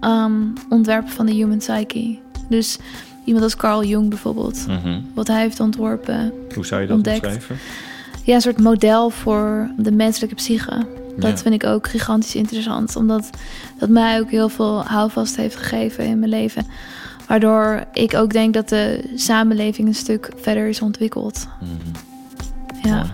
ehm, ontwerpen van de human psyche. Dus iemand als Carl Jung bijvoorbeeld. Mhm. Wat hij heeft ontworpen. Hoe zou je dat Ontdekt. beschrijven? Ja, een soort model voor de menselijke psyche. Dat Ja. vind ik ook gigantisch interessant. Omdat dat mij ook heel veel houvast heeft gegeven in mijn leven. Waardoor ik ook denk dat de samenleving een stuk verder is ontwikkeld. Mhm. Ja.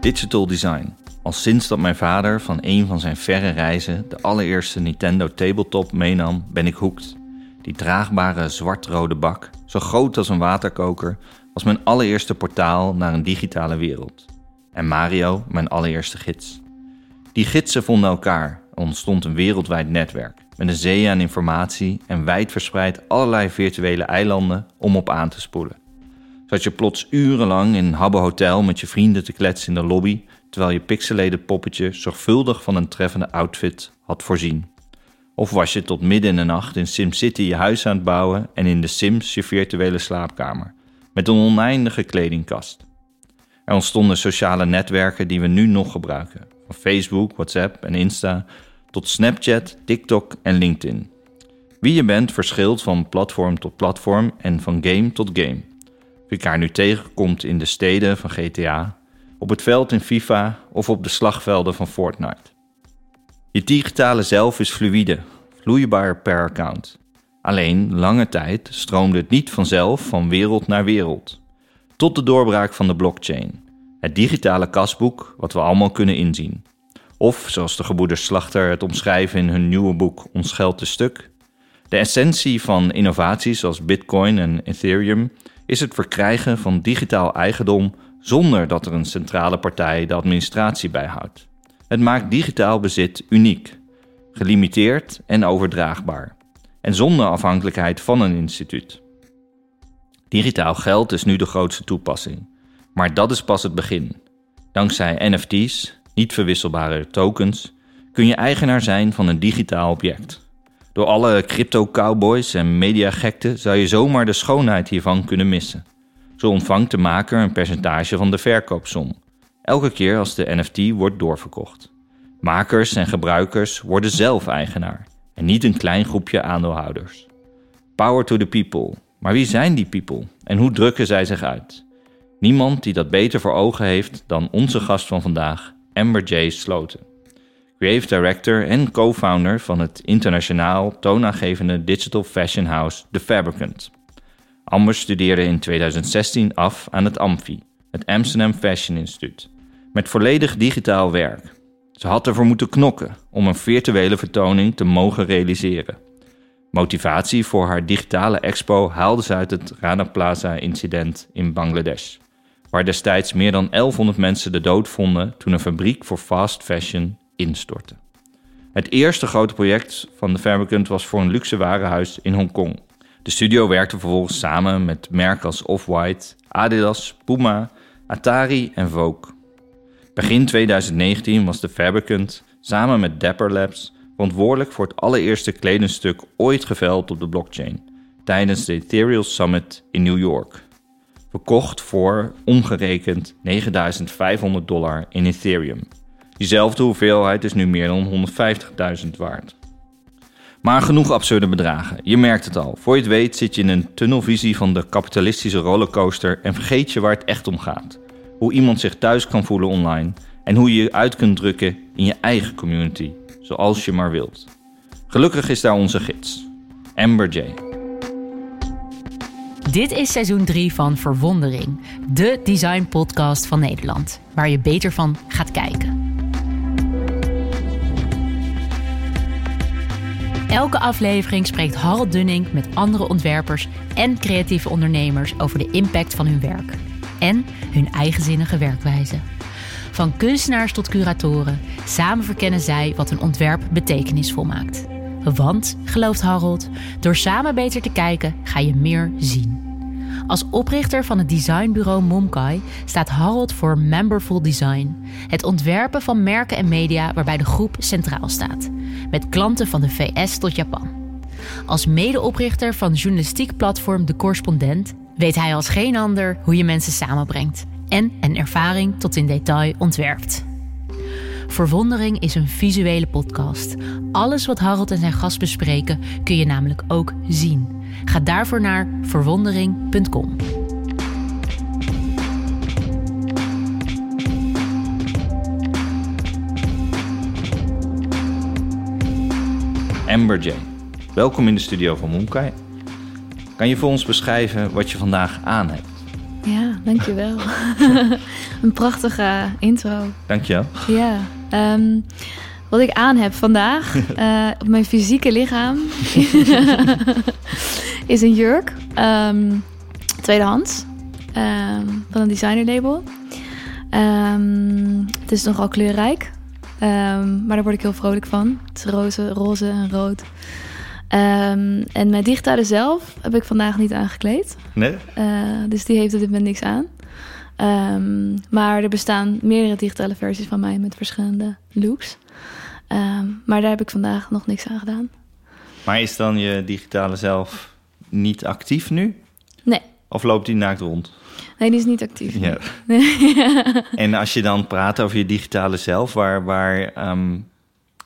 Digital design. Al sinds dat mijn vader van een van zijn verre reizen de allereerste Nintendo Tabletop meenam, ben ik hooked. Die draagbare zwart-rode bak, zo groot als een waterkoker, was mijn allereerste portaal naar een digitale wereld. En Mario mijn allereerste gids. Die gidsen vonden elkaar ontstond een wereldwijd netwerk met een zee aan informatie en wijdverspreid allerlei virtuele eilanden om op aan te spoelen. Zat je plots urenlang in een Habbo Hotel met je vrienden te kletsen in de lobby, terwijl je pixelated poppetje zorgvuldig van een treffende outfit had voorzien. Of was je tot midden in de nacht in SimCity je huis aan het bouwen en in de Sims je virtuele slaapkamer, met een oneindige kledingkast. Er ontstonden sociale netwerken die we nu nog gebruiken, van Facebook, WhatsApp en Insta tot Snapchat, TikTok en LinkedIn. Wie je bent verschilt van platform tot platform en van game tot game. Je elkaar nu tegenkomt in de steden van GTA, op het veld in FIFA of op de slagvelden van Fortnite. Je digitale zelf is fluïde, vloeibaar per account. Alleen lange tijd stroomde het niet vanzelf van wereld naar wereld. Tot de doorbraak van de blockchain, het digitale kasboek wat we allemaal kunnen inzien. Of, zoals de gebroeders Slachter het omschrijven in hun nieuwe boek Ons geld te stuk, de essentie van innovaties zoals Bitcoin en Ethereum is het verkrijgen van digitaal eigendom zonder dat er een centrale partij de administratie bijhoudt. Het maakt digitaal bezit uniek, gelimiteerd en overdraagbaar, en zonder afhankelijkheid van een instituut. Digitaal geld is nu de grootste toepassing, maar dat is pas het begin. Dankzij NFT's, niet verwisselbare tokens, kun je eigenaar zijn van een digitaal object. Door alle crypto-cowboys en mediagekte zou je zomaar de schoonheid hiervan kunnen missen. Zo ontvangt de maker een percentage van de verkoopsom, elke keer als de NFT wordt doorverkocht. Makers en gebruikers worden zelf eigenaar en niet een klein groepje aandeelhouders. Power to the people. Maar wie zijn die people en hoe drukken zij zich uit? Niemand die dat beter voor ogen heeft dan onze gast van vandaag, Amber J. Sloten. Creative Director en co-founder van het internationaal toonaangevende digital fashion house The Fabricant. Amber studeerde in 2016 af aan het AMFI, het Amsterdam Fashion Institute, met volledig digitaal werk. Ze had ervoor moeten knokken om een virtuele vertoning te mogen realiseren. Motivatie voor haar digitale expo haalde ze uit het Rana Plaza-incident in Bangladesh, waar destijds meer dan 1100 mensen de dood vonden toen een fabriek voor fast fashion instortte. Het eerste grote project van de Fabricant was voor een luxe warenhuis in Hongkong. De studio werkte vervolgens samen met merken als Off-White, Adidas, Puma, Atari en Vogue. Begin 2019 was de Fabricant samen met Dapper Labs verantwoordelijk voor het allereerste kledingstuk ooit geveld op de blockchain tijdens de Ethereum Summit in New York. Verkocht voor omgerekend 9500 dollar in Ethereum. Diezelfde hoeveelheid is nu meer dan 150.000 waard. Maar genoeg absurde bedragen. Je merkt het al. Voor je het weet zit je in een tunnelvisie van de kapitalistische rollercoaster en vergeet je waar het echt om gaat. Hoe iemand zich thuis kan voelen online en hoe je je uit kunt drukken in je eigen community, zoals je maar wilt. Gelukkig is daar onze gids, Amber J. Dit is seizoen 3 van Verwondering, de design podcast van Nederland, waar je beter van gaat kijken. Elke aflevering spreekt Harold Dunning met andere ontwerpers en creatieve ondernemers over de impact van hun werk en hun eigenzinnige werkwijze. Van kunstenaars tot curatoren, samen verkennen zij wat een ontwerp betekenisvol maakt. Want, gelooft Harold, door samen beter te kijken ga je meer zien. Als oprichter van het designbureau Momkai staat Harold voor Memberful Design. Het ontwerpen van merken en media waarbij de groep centraal staat. Met klanten van de VS tot Japan. Als medeoprichter van journalistiek platform De Correspondent weet hij als geen ander hoe je mensen samenbrengt en een ervaring tot in detail ontwerpt. Verwondering is een visuele podcast. Alles wat Harold en zijn gast bespreken kun je namelijk ook zien. Ga daarvoor naar verwondering.com. Amber Jane, welkom in de studio van Moonkai. Kan je voor ons beschrijven wat je vandaag aan hebt? Ja, dankjewel. een prachtige intro. Dankjewel. Ja, ehm, wat ik aan heb vandaag uh, op mijn fysieke lichaam is een jurk, um, tweedehands, um, van een designerlabel. het is nogal kleurrijk, maar daar word ik heel vrolijk van. Het is roze, roze en rood. En mijn digitale zelf heb ik vandaag niet aangekleed. Nee? Uh, dus die heeft op dit moment niks aan. Um, maar er bestaan meerdere digitale versies van mij met verschillende looks. Um, maar daar heb ik vandaag nog niks aan gedaan. Maar is dan je digitale zelf niet actief nu? Nee. Of loopt die naakt rond? Nee, die is niet actief. Ja. en als je dan praat over je digitale zelf, waar, waar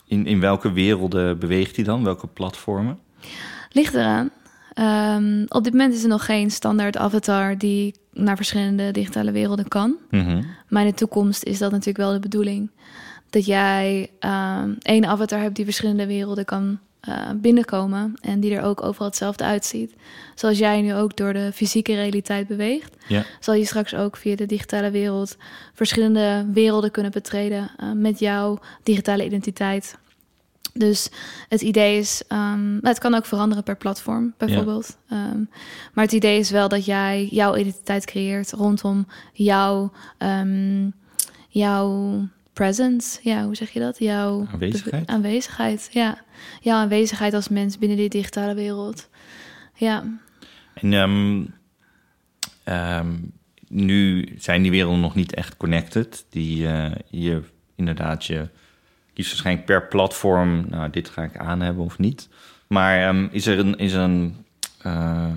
in, in welke werelden beweegt hij dan? Welke platformen? Ligt eraan. Um, op dit moment is er nog geen standaard avatar die naar verschillende digitale werelden kan. Mm Maar in de toekomst is dat natuurlijk wel de bedoeling. Dat jij um, één avatar hebt die verschillende werelden kan uh, binnenkomen. En die er ook overal hetzelfde uitziet. Zoals jij nu ook door de fysieke realiteit beweegt. Ja. Zal je straks ook via de digitale wereld verschillende werelden kunnen betreden. Uh, met jouw digitale identiteit. Dus het idee is, um, het kan ook veranderen per platform, bijvoorbeeld. Ja. Um, maar het idee is wel dat jij jouw identiteit creëert rondom jouw, um, jouw presence. Ja, hoe zeg je dat? Jouw aanwezigheid. aanwezigheid, ja. Jouw aanwezigheid als mens binnen die digitale wereld. Ja. En nu zijn die werelden nog niet echt connected. Die uh, je inderdaad je kies waarschijnlijk per platform, nou, dit ga ik aan hebben of niet. Maar um, is er een, is een, uh,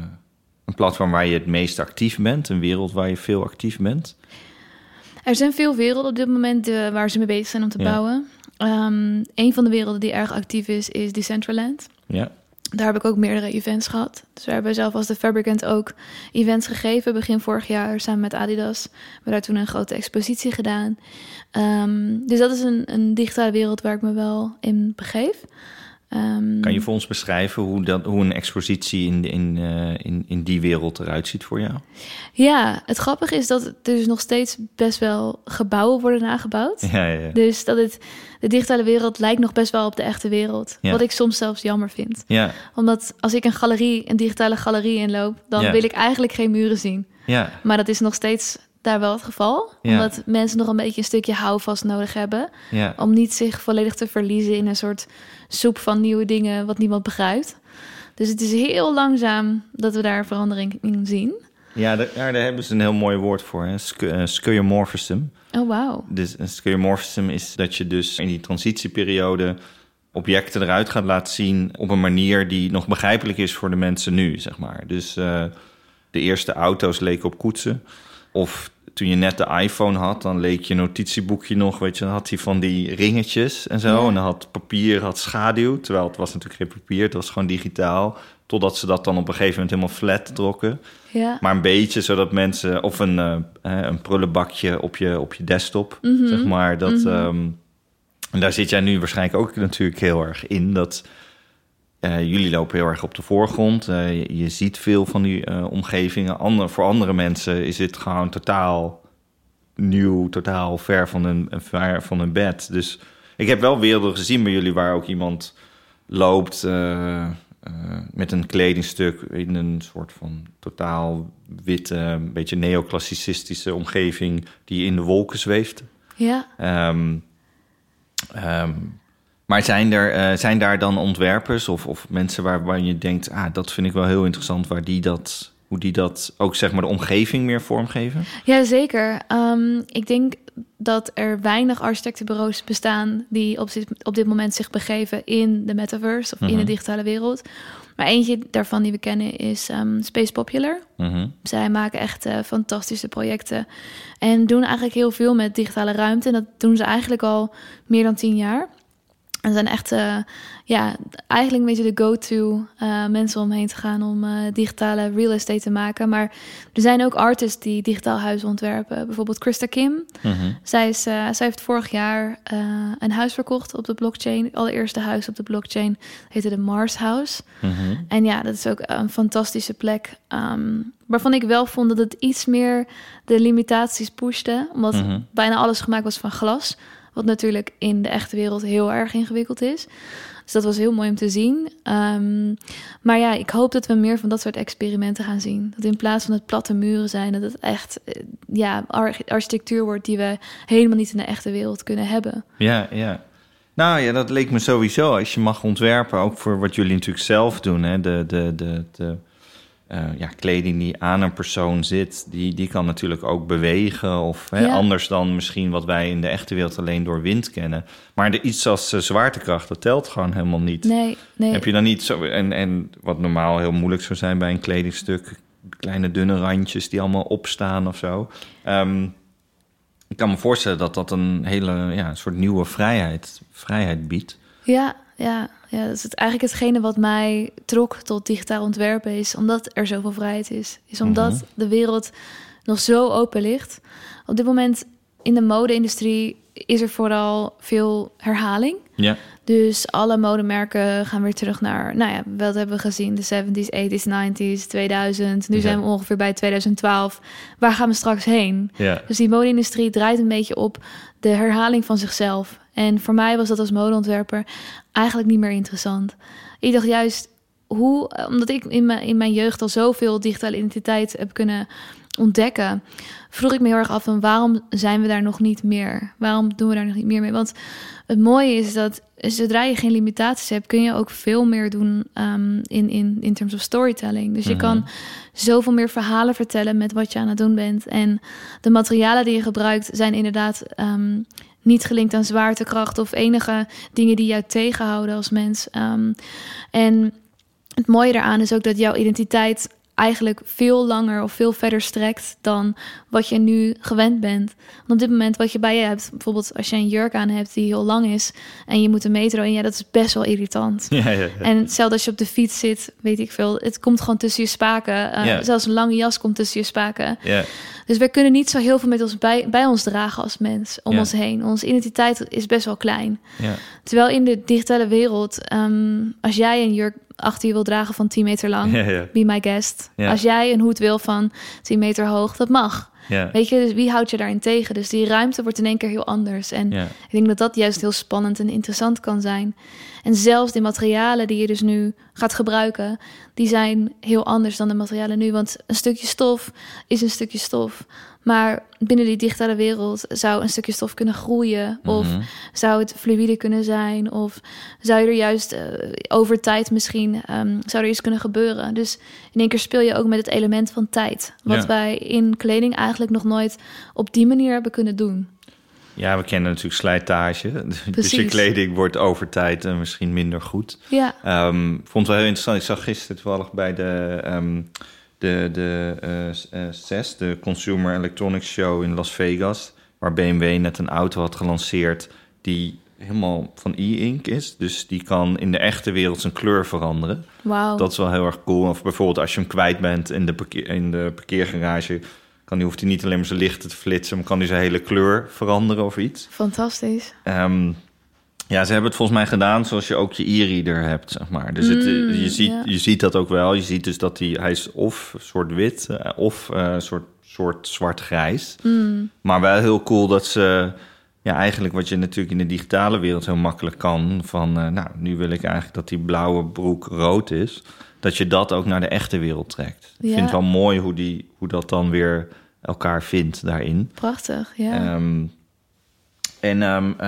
een platform waar je het meest actief bent? Een wereld waar je veel actief bent? Er zijn veel werelden op dit moment uh, waar ze mee bezig zijn om te ja. bouwen. Um, een van de werelden die erg actief is, is Decentraland. Ja. Daar heb ik ook meerdere events gehad. Dus we hebben zelf als de Fabricant ook events gegeven. Begin vorig jaar samen met Adidas. We hebben daar toen een grote expositie gedaan. Um, dus dat is een, een digitale wereld waar ik me wel in begeef. Um, kan je voor ons beschrijven hoe, dat, hoe een expositie in, in, uh, in, in die wereld eruit ziet voor jou? Ja, het grappige is dat er dus nog steeds best wel gebouwen worden nagebouwd. Ja, ja, ja. Dus dat het, de digitale wereld lijkt nog best wel op de echte wereld. Wat ik soms zelfs jammer vind. Ja. Omdat als ik een galerie, een digitale galerie inloop, dan wil ik eigenlijk geen muren zien. Ja, Maar dat is nog steeds daar wel het geval. Ja. Omdat mensen nog een beetje een stukje houvast nodig hebben. ja. Om niet zich volledig te verliezen in een soort soep van nieuwe dingen wat niemand begrijpt. Dus het is heel langzaam dat we daar verandering in zien. ja daar, daar hebben ze een heel mooi woord voor, hè? Eh, skeuomorphism. Oh, wauw. Dus een skeuomorphism is dat je dus in die transitieperiode objecten eruit gaat laten zien op een manier die nog begrijpelijk is voor de mensen nu, zeg maar. Dus eh, de eerste auto's leken op koetsen. Of toen je net de iPhone had, dan leek je notitieboekje nog, weet je, dan had hij van die ringetjes en zo. Ja. En dan had papier had schaduw, terwijl het was natuurlijk geen papier, het was gewoon digitaal. Totdat ze dat dan op een gegeven moment helemaal flat trokken. Ja. Maar een beetje zodat mensen, of een, eh, een prullenbakje op je, op je desktop, Mhm. zeg maar. Dat, Mhm. ehm, en daar zit jij nu waarschijnlijk ook natuurlijk heel erg in. Dat eh, jullie lopen heel erg op de voorgrond. Eh, je, je ziet veel van die eh, omgevingen. Ander, voor andere mensen is dit gewoon totaal nieuw, totaal ver van hun, ver van hun bed. Dus ik heb wel werelden gezien bij jullie waar ook iemand loopt met een kledingstuk in een soort van totaal witte, een beetje neoclassicistische omgeving die in de wolken zweeft. Ja. Ehm, ehm, maar zijn, er, eh, zijn daar dan ontwerpers of, of mensen waar, waar je denkt, ah, dat vind ik wel heel interessant, waar die dat, hoe die dat ook zeg maar de omgeving meer vormgeven? Ja, zeker. Ehm, ik denk dat er weinig architectenbureaus bestaan die op dit, op dit moment zich begeven in de metaverse of in de Mhm. digitale wereld. Maar eentje daarvan die we kennen is ehm, Space Popular. Mhm. Zij maken echt eh, fantastische projecten en doen eigenlijk heel veel met digitale ruimte. En dat doen ze eigenlijk al meer dan tien jaar. En zijn echt, eh, ja, eigenlijk een beetje de go-to eh, mensen om heen te gaan om eh, digitale real estate te maken. Maar er zijn ook artists die digitaal huizen ontwerpen. Bijvoorbeeld Krista Kim. Mhm. Zij, is, zij heeft vorig jaar een huis verkocht op de blockchain. Het allereerste huis op de blockchain heette de Mars House. Mhm. En ja, dat is ook een fantastische plek. ehm, waarvan ik wel vond dat het iets meer de limitaties pushte. Omdat Mhm. bijna alles gemaakt was van glas. Wat natuurlijk in de echte wereld heel erg ingewikkeld is. Dus dat was heel mooi om te zien. Ehm, maar ja, ik hoop dat we meer van dat soort experimenten gaan zien. Dat in plaats van het platte muren zijn, dat het echt eh, ja, ar- architectuur wordt die we helemaal niet in de echte wereld kunnen hebben. Ja, ja. Nou ja, dat leek me sowieso. Als je mag ontwerpen, ook voor wat jullie natuurlijk zelf doen. Hè, de, de, de, de eh, ja, kleding die aan een persoon zit, die, die kan natuurlijk ook bewegen. Of hè, Ja. anders dan misschien wat wij in de echte wereld alleen door wind kennen. Maar de, iets als eh, zwaartekracht, dat telt gewoon helemaal niet. Nee, nee. Heb je dan niet zo... En, en wat normaal heel moeilijk zou zijn bij een kledingstuk... kleine dunne randjes die allemaal opstaan of zo. Ehm, ik kan me voorstellen dat dat een hele ja, soort nieuwe vrijheid, vrijheid biedt. Ja, ja, ja, dat is het, eigenlijk hetgene wat mij trok tot digitaal ontwerpen is omdat er zoveel vrijheid is. Is omdat Mhm. de wereld nog zo open ligt. Op dit moment in de mode-industrie is er vooral veel herhaling. Ja, Dus alle modemerken gaan weer terug naar, nou ja, wat hebben we gezien? De 70s, 80s, 90s, 2000. Nu Ja. zijn we ongeveer bij 2012. Waar gaan we straks heen? ja. Dus die mode-industrie draait een beetje op de herhaling van zichzelf. En voor mij was dat als modeontwerper eigenlijk niet meer interessant. Ik dacht juist, hoe, omdat ik in mijn, in mijn jeugd al zoveel digitale identiteit heb kunnen ontdekken, vroeg ik me heel erg af van waarom zijn we daar nog niet meer? Waarom doen we daar nog niet meer mee? Want het mooie is dat zodra je geen limitaties hebt, kun je ook veel meer doen ehm, in, in, in terms of storytelling. Dus je Mhm. kan zoveel meer verhalen vertellen met wat je aan het doen bent. En de materialen die je gebruikt zijn inderdaad ehm, niet gelinkt aan zwaartekracht of enige dingen die jou tegenhouden als mens. Ehm, en het mooie daaraan is ook dat jouw identiteit eigenlijk veel langer of veel verder strekt dan wat je nu gewend bent. Want op dit moment wat je bij je hebt, bijvoorbeeld als je een jurk aan hebt die heel lang is en je moet een metro in, ja, dat is best wel irritant. Ja, ja, ja. En hetzelfde als je op de fiets zit, weet ik veel. Het komt gewoon tussen je spaken. Eh. Zelfs een lange jas komt tussen je spaken. ja. Dus wij kunnen niet zo heel veel met ons bij, bij ons dragen als mens om ons heen. Onze identiteit is best wel klein. ja. Terwijl in de digitale wereld, ehm, als jij een jurk achter je wil dragen van 10 meter lang, be my guest. Als jij een hoed wil van 10 meter hoog, dat mag. Weet je, dus wie houdt je daarin tegen? Dus die ruimte wordt in één keer heel anders. En ik denk dat dat juist heel spannend en interessant kan zijn. En zelfs de materialen die je dus nu gaat gebruiken, die zijn heel anders dan de materialen nu. Want een stukje stof is een stukje stof. Maar binnen die digitale wereld zou een stukje stof kunnen groeien. Of Mhm. zou het fluïde kunnen zijn? Of zou je er juist eh, over tijd misschien ehm, zou er iets kunnen gebeuren? Dus in één keer speel je ook met het element van tijd. Wat Ja. wij in kleding eigenlijk nog nooit op die manier hebben kunnen doen. Ja, we kennen natuurlijk slijtage. Dus je kleding wordt over tijd eh, misschien minder goed. Ja, Ehm, vond het wel heel interessant. Ik zag gisteren toevallig bij de, ehm, de, de eh, s- eh, CES, de Consumer Electronics Show in Las Vegas, waar BMW net een auto had gelanceerd die helemaal van e-ink is. Dus die kan in de echte wereld zijn kleur veranderen. wauw. Dat is wel heel erg cool. Of bijvoorbeeld als je hem kwijt bent in de, parkeer, in de parkeergarage, kan die, hoeft hij niet alleen maar zijn lichten te flitsen, maar kan hij zijn hele kleur veranderen of iets. Fantastisch. Ehm, ja, ze hebben het volgens mij gedaan zoals je ook je e-reader hebt, zeg maar. Dus het, Mm, je, ziet, ja. je ziet dat ook wel. Je ziet dus dat hij, hij is of soort wit eh, of eh, een soort, soort zwart-grijs. Mm, Maar wel heel cool dat ze... Ja, eigenlijk wat je natuurlijk in de digitale wereld heel makkelijk kan... van, eh, nou, nu wil ik eigenlijk dat die blauwe broek rood is... dat je dat ook naar de echte wereld trekt. Ik vind het wel mooi hoe, die, hoe dat dan weer elkaar vindt daarin. prachtig, ja. Ehm, en, ehm, eh,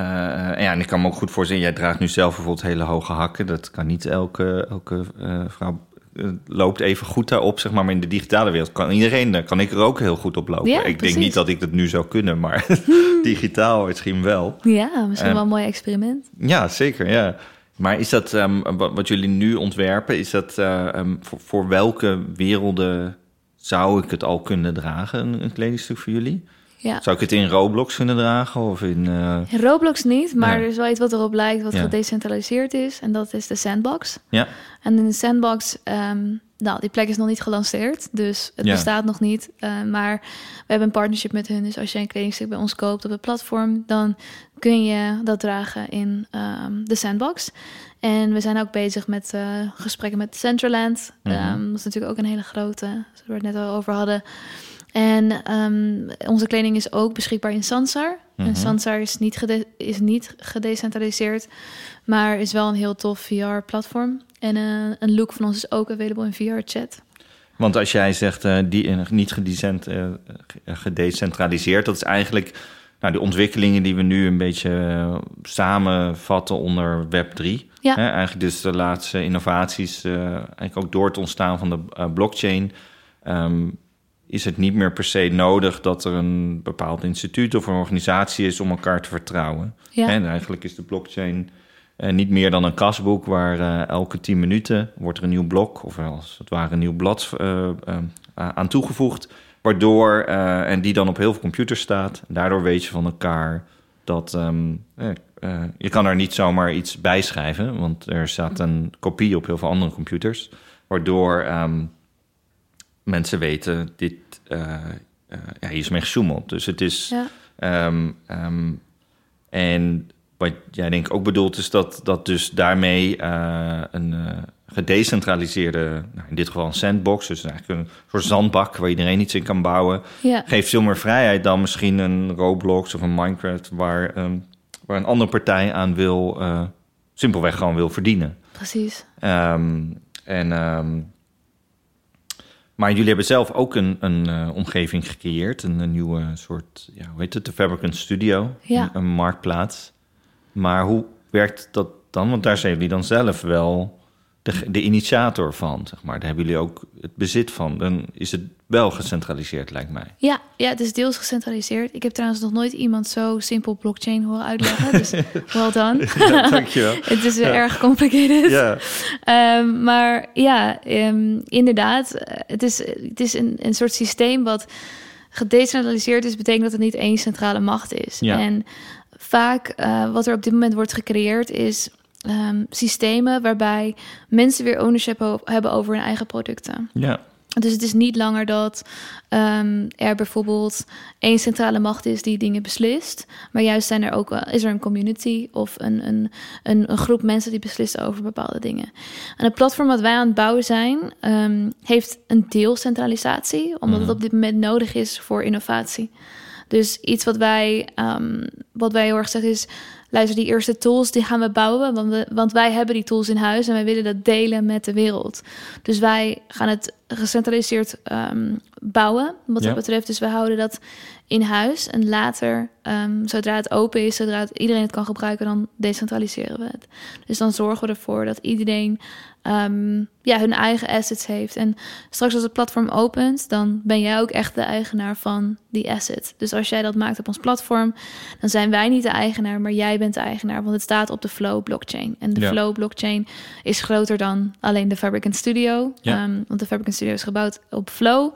ja, en ik kan me ook goed voorstellen, jij draagt nu zelf bijvoorbeeld hele hoge hakken. Dat kan niet elke, elke eh, vrouw eh, loopt even goed daarop, zeg maar. Maar in de digitale wereld kan iedereen, daar kan ik er ook heel goed op lopen. Ja, ik denk niet dat ik dat nu zou kunnen, maar digitaal misschien wel. Ja, misschien En- wel een mooi experiment. Ja, zeker, ja. Maar is dat, ehm, wat, wat jullie nu ontwerpen, is dat eh, ehm, voor, voor welke werelden zou ik het al kunnen dragen, een, een kledingstuk voor jullie? Ja. Zou ik het in Roblox kunnen dragen of in... In Roblox niet, maar er is wel iets wat erop lijkt wat Ja. gedecentraliseerd is. En dat is de sandbox. ja, En in de sandbox, ehm, nou, die plek is nog niet gelanceerd, dus het bestaat nog niet. Eh, maar we hebben een partnership met hun, dus als je een kledingstuk bij ons koopt op het platform, dan kun je dat dragen in ehm, de sandbox. En we zijn ook bezig met eh, gesprekken met Centraland. Ehm, dat is natuurlijk ook een hele grote, zoals we het net al over hadden. En ehm, onze kleding is ook beschikbaar in Sansar. Mhm. En Sansar is niet, gede- is niet gedecentraliseerd, maar is wel een heel tof VR-platform. En eh, een look van ons is ook available in VR-chat. want als jij zegt eh, die, niet gedecent, eh, ge- gedecentraliseerd, dat is eigenlijk nou, de ontwikkelingen die we nu een beetje samenvatten onder Web3. Ja. Hè, eigenlijk dus de laatste innovaties, eigenlijk ook door het ontstaan van de blockchain, ehm, is het niet meer per se nodig dat er een bepaald instituut of een organisatie is om elkaar te vertrouwen. Ja. En eigenlijk is de blockchain eh, niet meer dan een kasboek waar eh, elke 10 minuten wordt er een nieuw blok of als het ware een nieuw blad eh, aan toegevoegd. Waardoor, en die dan op heel veel computers staat. Daardoor weet je van elkaar dat ehm, eh, eh, je kan er niet zomaar iets bij schrijven, want er staat een kopie op heel veel andere computers. Waardoor ehm, mensen weten, dit eh, eh, ja, hier is mee gesjoemeld. Dus het is. Ja. Ehm, ehm, en wat jij denk ik ook bedoelt, is dat, dat dus daarmee eh, een gedecentraliseerde, nou, in dit geval een sandbox, dus eigenlijk een soort zandbak waar iedereen iets in kan bouwen, Ja. geeft veel meer vrijheid dan misschien een Roblox of een Minecraft, waar, ehm, waar een andere partij aan wil, simpelweg gewoon wil verdienen. precies. En, maar jullie hebben zelf ook een, een eh, omgeving gecreëerd. Een, een nieuwe soort, ja, hoe heet het? De Fabricant Studio. Ja. Een, een marktplaats. Maar hoe werkt dat dan? Want daar zijn jullie dan zelf wel de, de initiator van, zeg maar. Daar hebben jullie ook het bezit van. Dan is het wel gecentraliseerd, lijkt mij. Ja, ja, het is deels gecentraliseerd. Ik heb trouwens nog nooit iemand zo simpel blockchain horen uitleggen. Dus well done. Dankjewel. Het is erg complicated. Ja, Ehm, maar ja, ehm, inderdaad. eh, Het is, het is een, een soort systeem wat gedecentraliseerd is, betekent dat het niet één centrale macht is. Ja. En vaak eh, wat er op dit moment wordt gecreëerd is ehm, systemen waarbij mensen weer ownership hebben over hun eigen producten. ja. Dus het is niet langer dat ehm, er bijvoorbeeld één centrale macht is die dingen beslist. Maar juist zijn er ook, eh, is er een community of een, een, een, een groep mensen die beslissen over bepaalde dingen. En het platform wat wij aan het bouwen zijn, ehm, heeft een deel centralisatie, omdat het op dit moment nodig is voor innovatie. Dus iets wat wij, wat wij heel erg zeggen is... luister, die eerste tools die gaan we bouwen... Want, we, want wij hebben die tools in huis en wij willen dat delen met de wereld. Dus wij gaan het gecentraliseerd ehm, bouwen, wat Ja. dat betreft. Dus we houden dat in huis. En later, ehm, zodra het open is, zodra het, iedereen het kan gebruiken... dan decentraliseren we het. Dus dan zorgen we ervoor dat iedereen ehm, ja, hun eigen assets heeft. En straks als het platform opent, dan ben jij ook echt de eigenaar van die asset. Dus als jij dat maakt op ons platform, dan zijn wij niet de eigenaar, maar jij bent de eigenaar, want het staat op de Flow blockchain. En de Ja. Flow blockchain is groter dan alleen de Fabricant Studio, Ja. Ehm, want de Fabricant Studio is gebouwd op Flow.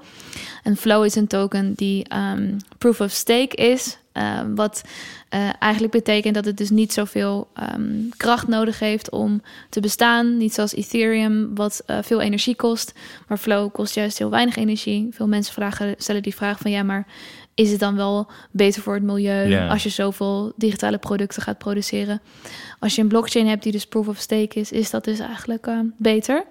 En Flow is een token die ehm, proof of stake is. Ehm, wat eh, eigenlijk betekent dat het dus niet zoveel ehm, kracht nodig heeft om te bestaan. Niet zoals Ethereum, wat eh, veel energie kost. Maar Flow kost juist heel weinig energie. Veel mensen vragen, stellen die vraag van ja, maar is het dan wel beter voor het milieu als je zoveel digitale producten gaat produceren? Als je een blockchain hebt die dus proof of stake is, is dat dus eigenlijk eh, beter.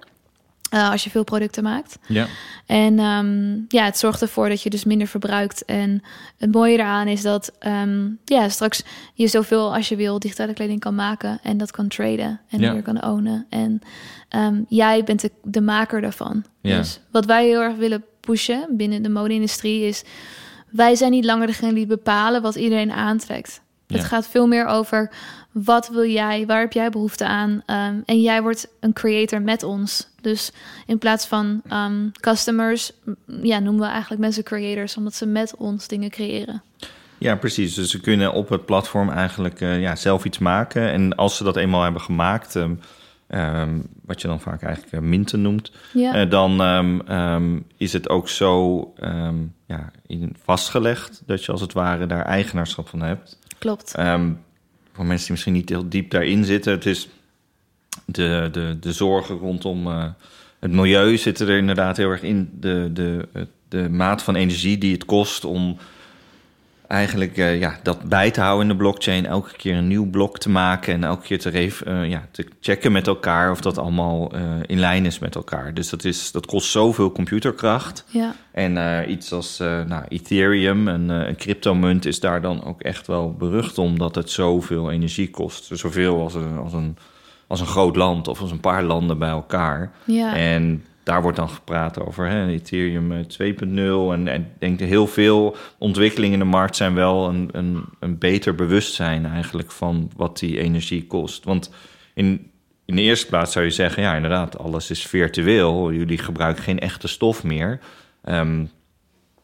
Eh, als je veel producten maakt. Ja. En ehm, ja, het zorgt ervoor dat je dus minder verbruikt. En het mooie eraan is dat ehm, ja, straks je zoveel als je wil digitale kleding kan maken en dat kan traden en Ja. weer kan ownen. En ehm, jij bent de, de maker daarvan. Ja. Dus wat wij heel erg willen pushen binnen de mode-industrie is... wij zijn niet langer degene die bepalen wat iedereen aantrekt. Ja. Het gaat veel meer over wat wil jij, waar heb jij behoefte aan? Ehm, en jij wordt een creator met ons. Dus in plaats van ehm, customers, ja, noemen we eigenlijk mensen creators, omdat ze met ons dingen creëren. Ja, precies. Dus ze kunnen op het platform eigenlijk eh, ja, zelf iets maken. En als ze dat eenmaal hebben gemaakt, ehm, wat je dan vaak eigenlijk eh, minten noemt, Ja, eh, dan is het ook zo ja, in vastgelegd dat je als het ware daar eigenaarschap van hebt. Klopt. Ehm, voor mensen die misschien niet heel diep daarin zitten, het is de, de, de zorgen rondom eh, het milieu zitten er inderdaad heel erg in. De, de, de maat van energie die het kost om eigenlijk eh, ja, dat bij te houden in de blockchain. Elke keer een nieuw blok te maken en elke keer te, eh, ja, te checken met elkaar of dat allemaal eh, in lijn is met elkaar. Dus dat, is, dat kost zoveel computerkracht. Ja, En iets als nou, Ethereum, een, een cryptomunt, is daar dan ook echt wel berucht om dat het zoveel energie kost. Zoveel als een, als, een, als een groot land of als een paar landen bij elkaar. ja, En daar wordt dan gepraat over hè, Ethereum eh, 2.0. En, ik denk heel veel ontwikkelingen in de markt zijn wel een, een, een beter bewustzijn eigenlijk van wat die energie kost. Want in, in de eerste plaats zou je zeggen, ja inderdaad, alles is virtueel. Jullie gebruiken geen echte stof meer. Ehm,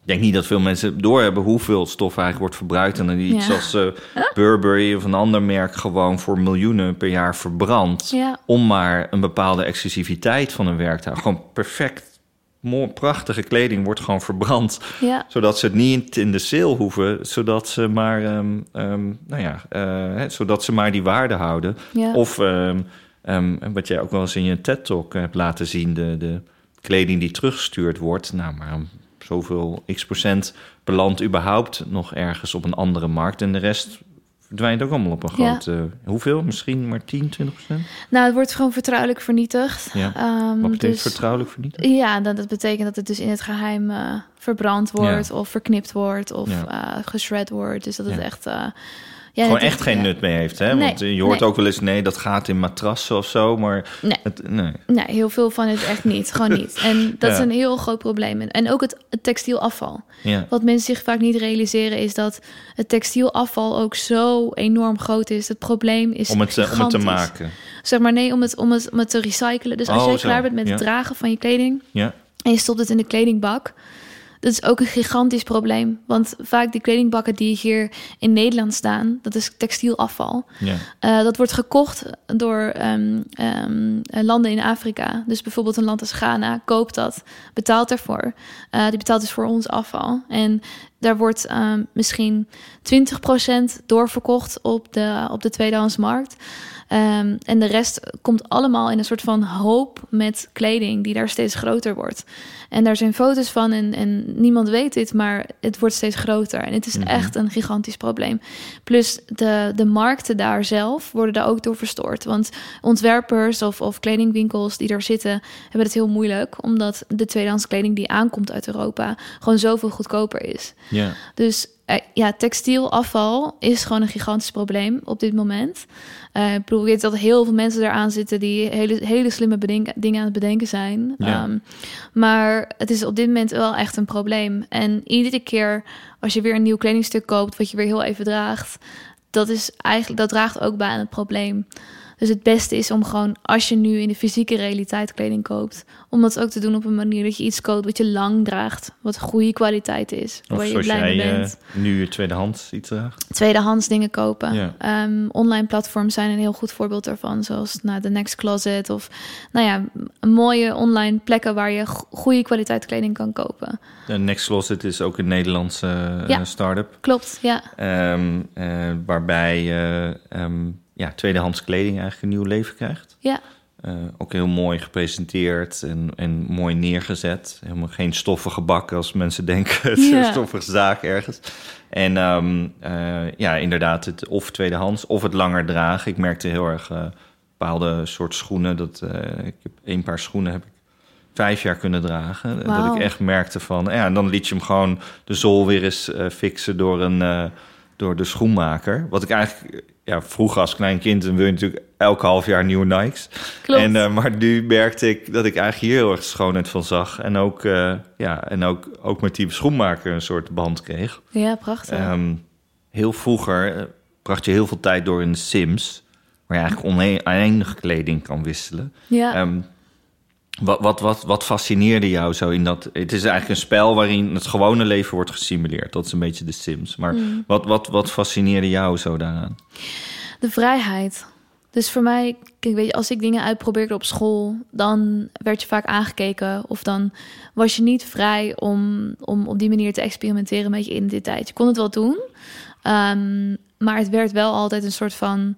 ik denk niet dat veel mensen doorhebben hoeveel stof eigenlijk wordt verbruikt. En dan iets Ja. als eh, Burberry of een ander merk gewoon voor miljoenen per jaar verbrandt ja, om maar een bepaalde exclusiviteit van een werk te houden. Gewoon perfect, mooi, prachtige kleding wordt gewoon verbrand, ja, zodat ze het niet in de sale hoeven, zodat ze maar, ehm, ehm, nou ja, eh, hè, zodat ze maar die waarde houden. Of ehm, wat jij ook wel eens in je TED Talk hebt laten zien, de, de kleding die teruggestuurd wordt, nou maar zoveel x procent belandt überhaupt nog ergens op een andere markt en de rest verdwijnt ook allemaal op een Ja. grote. Hoeveel? Misschien maar 10, 20 procent? Nou, het wordt gewoon vertrouwelijk vernietigd. Ja. Ehm, Wat betekent dus- vertrouwelijk vernietigd? Ja, dat, dat betekent dat het dus in het geheim eh, verbrand wordt of verknipt wordt of Ja. eh wordt. Dus dat het echt... eh, ja, Gewoon echt geen ja. nut mee heeft, hè? Nee, Want je hoort nee. ook wel eens, nee, dat gaat in matrassen of zo, maar Nee. het, nee. Nee, heel veel van het echt niet. Gewoon niet. En dat is een heel groot probleem. En ook het, het textielafval. Ja. Wat mensen zich vaak niet realiseren is dat het textielafval ook zo enorm groot is. Het probleem is Om het, eh, om het te maken. Zeg maar nee, om het, om het, om het te recyclen. Dus als Oh, jij klaar bent met het dragen van je kleding Ja. en je stopt het in de kledingbak. Dat is ook een gigantisch probleem. Want vaak die kledingbakken die hier in Nederland staan, dat is textielafval. Ja. Eh, dat wordt gekocht door ehm, ehm, eh, landen in Afrika. Dus bijvoorbeeld een land als Ghana koopt dat, betaalt daarvoor. Eh, die betaalt dus voor ons afval. En daar wordt ehm, misschien 20% doorverkocht op de, op de tweedehandsmarkt. Ehm, en de rest komt allemaal in een soort van hoop met kleding die daar steeds groter wordt. En daar zijn foto's van en, en niemand weet dit, maar het wordt steeds groter. En het is Mhm. echt een gigantisch probleem. Plus de, de markten daar zelf worden daar ook door verstoord. Want ontwerpers of, of kledingwinkels die daar zitten, hebben het heel moeilijk. Omdat de tweedehands kleding die aankomt uit Europa gewoon zoveel goedkoper is. Ja. Dus ja, textielafval is gewoon een gigantisch probleem op dit moment. Eh, ik bedoel, ik weet dat heel veel mensen eraan zitten die hele, hele slimme dingen aan het bedenken zijn. Ja. Ehm, maar het is op dit moment wel echt een probleem. En iedere keer als je weer een nieuw kledingstuk koopt, wat je weer heel even draagt, dat is eigenlijk dat draagt ook bij aan het probleem. Dus het beste is om gewoon, als je nu in de fysieke realiteit kleding koopt, om dat ook te doen op een manier dat je iets koopt wat je lang draagt, wat goede kwaliteit is, Of waar je blij mee eh, bent. nu je tweedehands iets draagt. Tweedehands dingen kopen. Ja. Ehm, online platforms zijn een heel goed voorbeeld daarvan, zoals nou, de Next Closet of nou ja, mooie online plekken waar je go- goede kwaliteit kleding kan kopen. De Next Closet is ook een Nederlandse eh, Ja. start-up. Klopt, ja. ehm, eh, waarbij eh, ehm, ja, tweedehands kleding eigenlijk een nieuw leven krijgt. Ja, Eh, ook heel mooi gepresenteerd en, en mooi neergezet. Helemaal geen stoffige bak als mensen denken. Het is een stoffige zaak ergens. En ehm, eh, ja, inderdaad, het of tweedehands of het langer dragen. Ik merkte heel erg eh, bepaalde soort schoenen. Dat, ik heb één paar schoenen heb ik vijf jaar kunnen dragen. Dat ik echt merkte van... Ja, en dan liet je hem gewoon de zool weer eens fixen door, een, door de schoenmaker. Wat ik eigenlijk... Ja, vroeger als klein kind dan wil je natuurlijk elke half jaar nieuwe Nikes. klopt. En, eh, maar nu merkte ik dat ik eigenlijk hier heel erg schoonheid van zag. En ook, eh, ja, en ook, ook met die schoenmaker een soort band kreeg. ja, prachtig. Ehm, heel vroeger, eh, bracht je heel veel tijd door in de Sims, waar je eigenlijk oneindig kleding kan wisselen. Ja. Ehm, wat, wat, wat, wat fascineerde jou zo in dat? Het is eigenlijk een spel waarin het gewone leven wordt gesimuleerd. Dat is een beetje de Sims. Maar Mm. wat, wat, wat fascineerde jou zo daaraan? De vrijheid. Dus voor mij, kijk, weet je, als ik dingen uitprobeerde op school, dan werd je vaak aangekeken. Of dan was je niet vrij om, om op die manier te experimenteren met je identiteit. Je kon het wel doen, ehm, maar het werd wel altijd een soort van.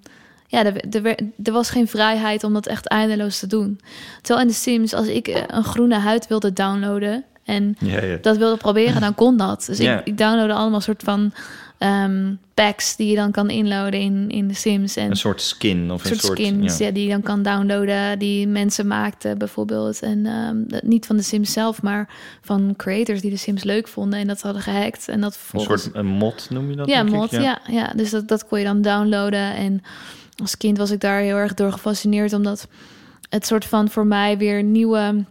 Ja, er, er, er was geen vrijheid om dat echt eindeloos te doen. Terwijl in de Sims, als ik eh, een groene huid wilde downloaden en Ja, ja. dat wilde proberen, dan kon dat. Dus Ja. ik, ik downloadde allemaal soort van ehm, packs die je dan kan inloaden in, in de Sims. En Een soort skin of een een soort soort... skins ja. ja, die je dan kan downloaden, die mensen maakten bijvoorbeeld. En dat- niet van de Sims zelf, maar van creators die de Sims leuk vonden en dat hadden gehackt. En dat Een vervolgens... soort een mod noem je dat? ja, mod, ja. Ja, dus dat, dat kon je dan downloaden. En als kind was ik daar heel erg door gefascineerd, omdat het soort van voor mij weer nieuwe,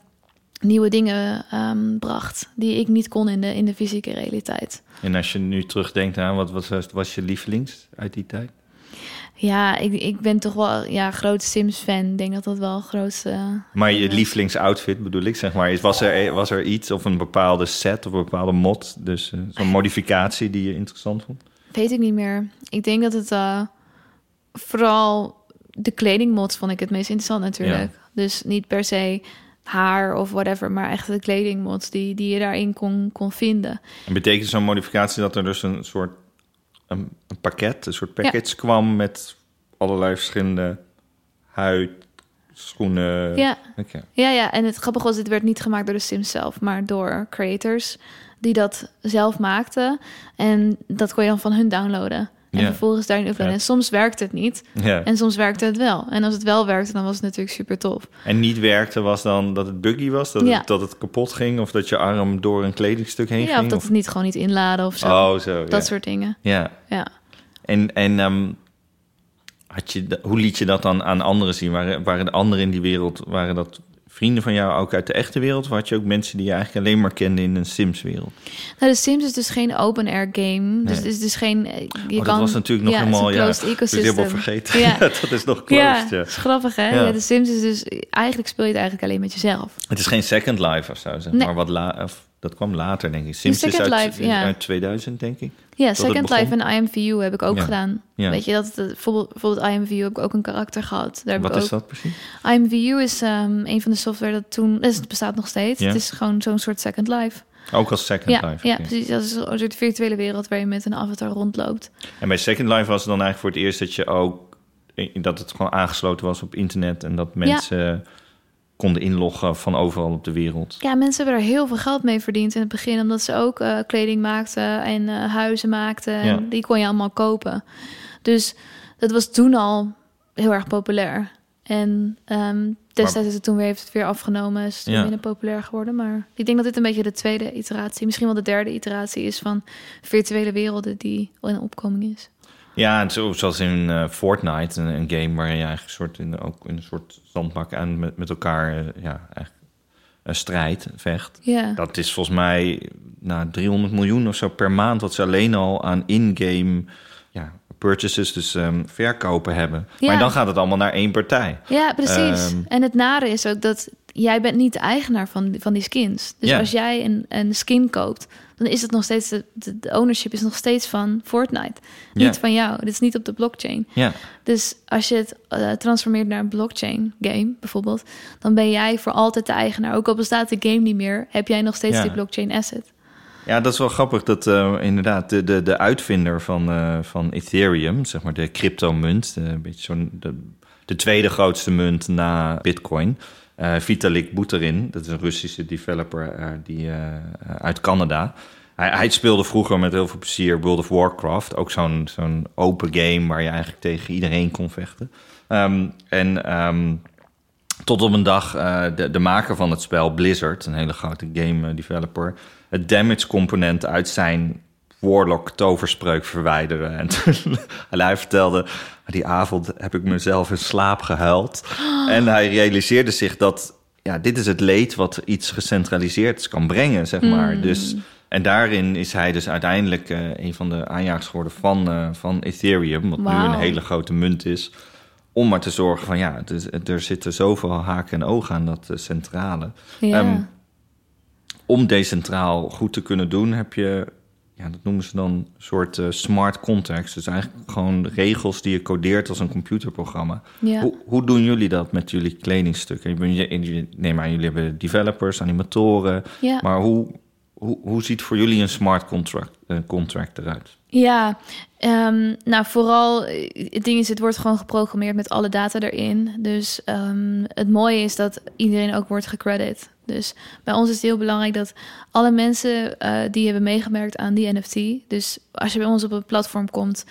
nieuwe dingen ehm, bracht, die ik niet kon in de, in de fysieke realiteit. En als je nu terugdenkt aan wat was, was je lievelings uit die tijd? Ja, ik, ik ben toch wel ja, groot Sims-fan. Ik denk dat dat wel een grootste... Maar je lievelingsoutfit bedoel ik, zeg maar. Was er, was er iets of een bepaalde set of een bepaalde mod? Dus eh, zo'n modificatie die je interessant vond? Weet ik niet meer. Ik denk dat het eh, vooral de kledingmods vond ik het meest interessant natuurlijk. Dus niet per se haar of whatever, maar echt de kledingmods die, die je daarin kon, kon vinden. En betekent zo'n modificatie dat er dus een soort een, een pakket, een soort package kwam met allerlei verschillende huid, schoenen? Ja. Ja, ja, en het grappige was, dit werd niet gemaakt door de Sims zelf, maar door creators die dat zelf maakten. En dat kon je dan van hun downloaden. En Ja. vervolgens daarin. En soms werkte het niet. Ja. En soms werkte het wel. En als het wel werkte, dan was het natuurlijk super tof. En niet werkte was dan dat het buggy was, dat, Ja. het, dat het kapot ging of dat je arm door een kledingstuk heen Ja, ging? of dat het niet gewoon niet inladen of zo. Oh, zo. dat ja. soort dingen. Ja. Ja. En, en ehm, had je, hoe liet je dat dan aan anderen zien? Waren, waren de anderen in die wereld, waren dat vrienden van jou ook uit de echte wereld? Of had je ook mensen die je eigenlijk alleen maar kende in een Sims-wereld? Nou, de Sims is dus geen open-air game. Dus het is dus geen... eh, Je oh, kan, dat was natuurlijk nog ja, helemaal... Het is Ja, ecosystem. helemaal vergeten. Ja. dat is nog Ja, closed, ja. het is grappig, hè? Ja. Ja. de Sims is dus... Eigenlijk speel je het eigenlijk alleen met jezelf. Het is geen Second Life of zo, zeg Nee. maar. Wat la, of, dat kwam later, denk ik. Sims is uit, Life, ja. uit 2000, denk ik. Ja, Second? Life en IMVU heb ik ook Ja. gedaan. Ja. Weet je, dat, dat, bijvoorbeeld, bijvoorbeeld IMVU heb ik ook een karakter gehad. Daar heb Wat ik is ook, dat precies? IMVU is ehm, een van de software dat toen... Dus het bestaat nog steeds. Ja. Het is gewoon zo'n soort Second Life. Ook als Second Ja, Life. ja, precies. Dat is een soort virtuele wereld waar je met een avatar rondloopt. En bij Second Life was het dan eigenlijk voor het eerst dat je ook... dat het gewoon aangesloten was op internet... en dat mensen konden inloggen van overal op de wereld. Ja, mensen hebben er heel veel geld mee verdiend in het begin, omdat ze ook eh, kleding maakten en eh, huizen maakten. En Ja. die kon je allemaal kopen. Dus dat was toen al heel erg populair. En ehm, destijds is het toen weer, heeft het weer afgenomen, is het Ja. minder populair geworden. Maar ik denk dat dit een beetje de tweede iteratie, misschien wel de derde iteratie is van virtuele werelden die al in opkoming is. Ja, en zo, zoals in eh, Fortnite, een, een game waar je eigenlijk soort in, ook in een soort zandbak aan met, met elkaar eh, ja, een strijd vecht. Ja, Dat is volgens mij nou, 300 miljoen of zo per maand wat ze alleen al aan in-game ja, purchases, dus ehm, verkopen hebben. Ja. Maar dan gaat het allemaal naar één partij. ja precies. Ehm. en het nare is ook dat jij bent niet de eigenaar van, van die skins. Dus Ja. als jij een, een skin koopt, dan is het nog steeds de, ownership is nog steeds van Fortnite, niet van jou. Dit is niet op de blockchain. Ja, Dus als je het eh, transformeert naar een blockchain game bijvoorbeeld, dan ben jij voor altijd de eigenaar. Ook al bestaat de game niet meer, heb jij nog steeds die blockchain asset. Ja, dat is wel grappig dat eh, inderdaad de, de, de uitvinder van, eh, van Ethereum, zeg maar de cryptomunt, een beetje zo'n de, de tweede grootste munt na Bitcoin, eh, Vitalik Buterin, dat is een Russische developer eh, die, eh, uit Canada. Hij, hij speelde vroeger met heel veel plezier World of Warcraft, ook zo'n open game waar je eigenlijk tegen iedereen kon vechten. Ehm, en ehm, tot op een dag de, de maker van het spel, Blizzard, een hele grote game developer, het damage component uit zijn Warlock toverspreuk verwijderen. En toen, en hij vertelde, die avond heb ik mezelf in slaap gehuild. En hij realiseerde zich dat, ja, dit is het leed wat iets gecentraliseerd kan brengen, zeg maar. Dus en daarin is hij dus uiteindelijk eh, een van de aanjagers geworden van, eh, van Ethereum, wat nu een hele grote munt is. Om maar te zorgen van ja, het er zitten zoveel haken en ogen aan dat eh, centrale. Ja. Ehm, om decentraal goed te kunnen doen, heb je, ja, dat noemen ze dan een soort eh, smart contracts. Dus eigenlijk gewoon regels die je codeert als een computerprogramma. ja. Hoe, hoe doen jullie dat met jullie kledingstukken? Je- Neem aan, jullie hebben developers, animatoren. ja. Maar hoe, hoe, hoe ziet voor jullie een smart contract, eh, contract eruit? Ja, ehm, nou vooral eh, het ding is, het wordt gewoon geprogrammeerd met alle data erin. Dus ehm, het mooie is dat iedereen ook wordt gecredit. Dus bij ons is het heel belangrijk dat alle mensen eh, die hebben meegewerkt aan die NFT. Dus als je bij ons op een platform komt,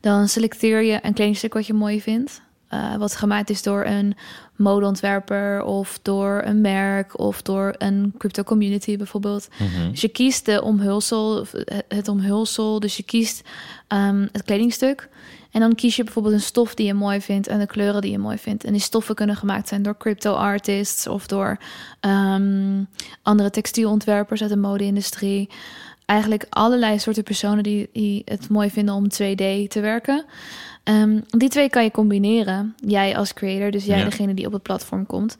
dan selecteer je een kledingstuk wat je mooi vindt. wat gemaakt is door een modeontwerper of door een merk of door een crypto community bijvoorbeeld. Dus je kiest de omhulsel, of het- omhulsel, dus je kiest ehm, het kledingstuk. En dan kies je bijvoorbeeld een stof die je mooi vindt en de kleuren die je mooi vindt. En die stoffen kunnen gemaakt zijn door crypto artists of door ehm, andere textielontwerpers uit de mode-industrie. Eigenlijk allerlei soorten personen die, die het mooi vinden om 2D te werken. Ehm, die twee kan je combineren. Jij als creator, dus jij Ja. degene die op het platform komt.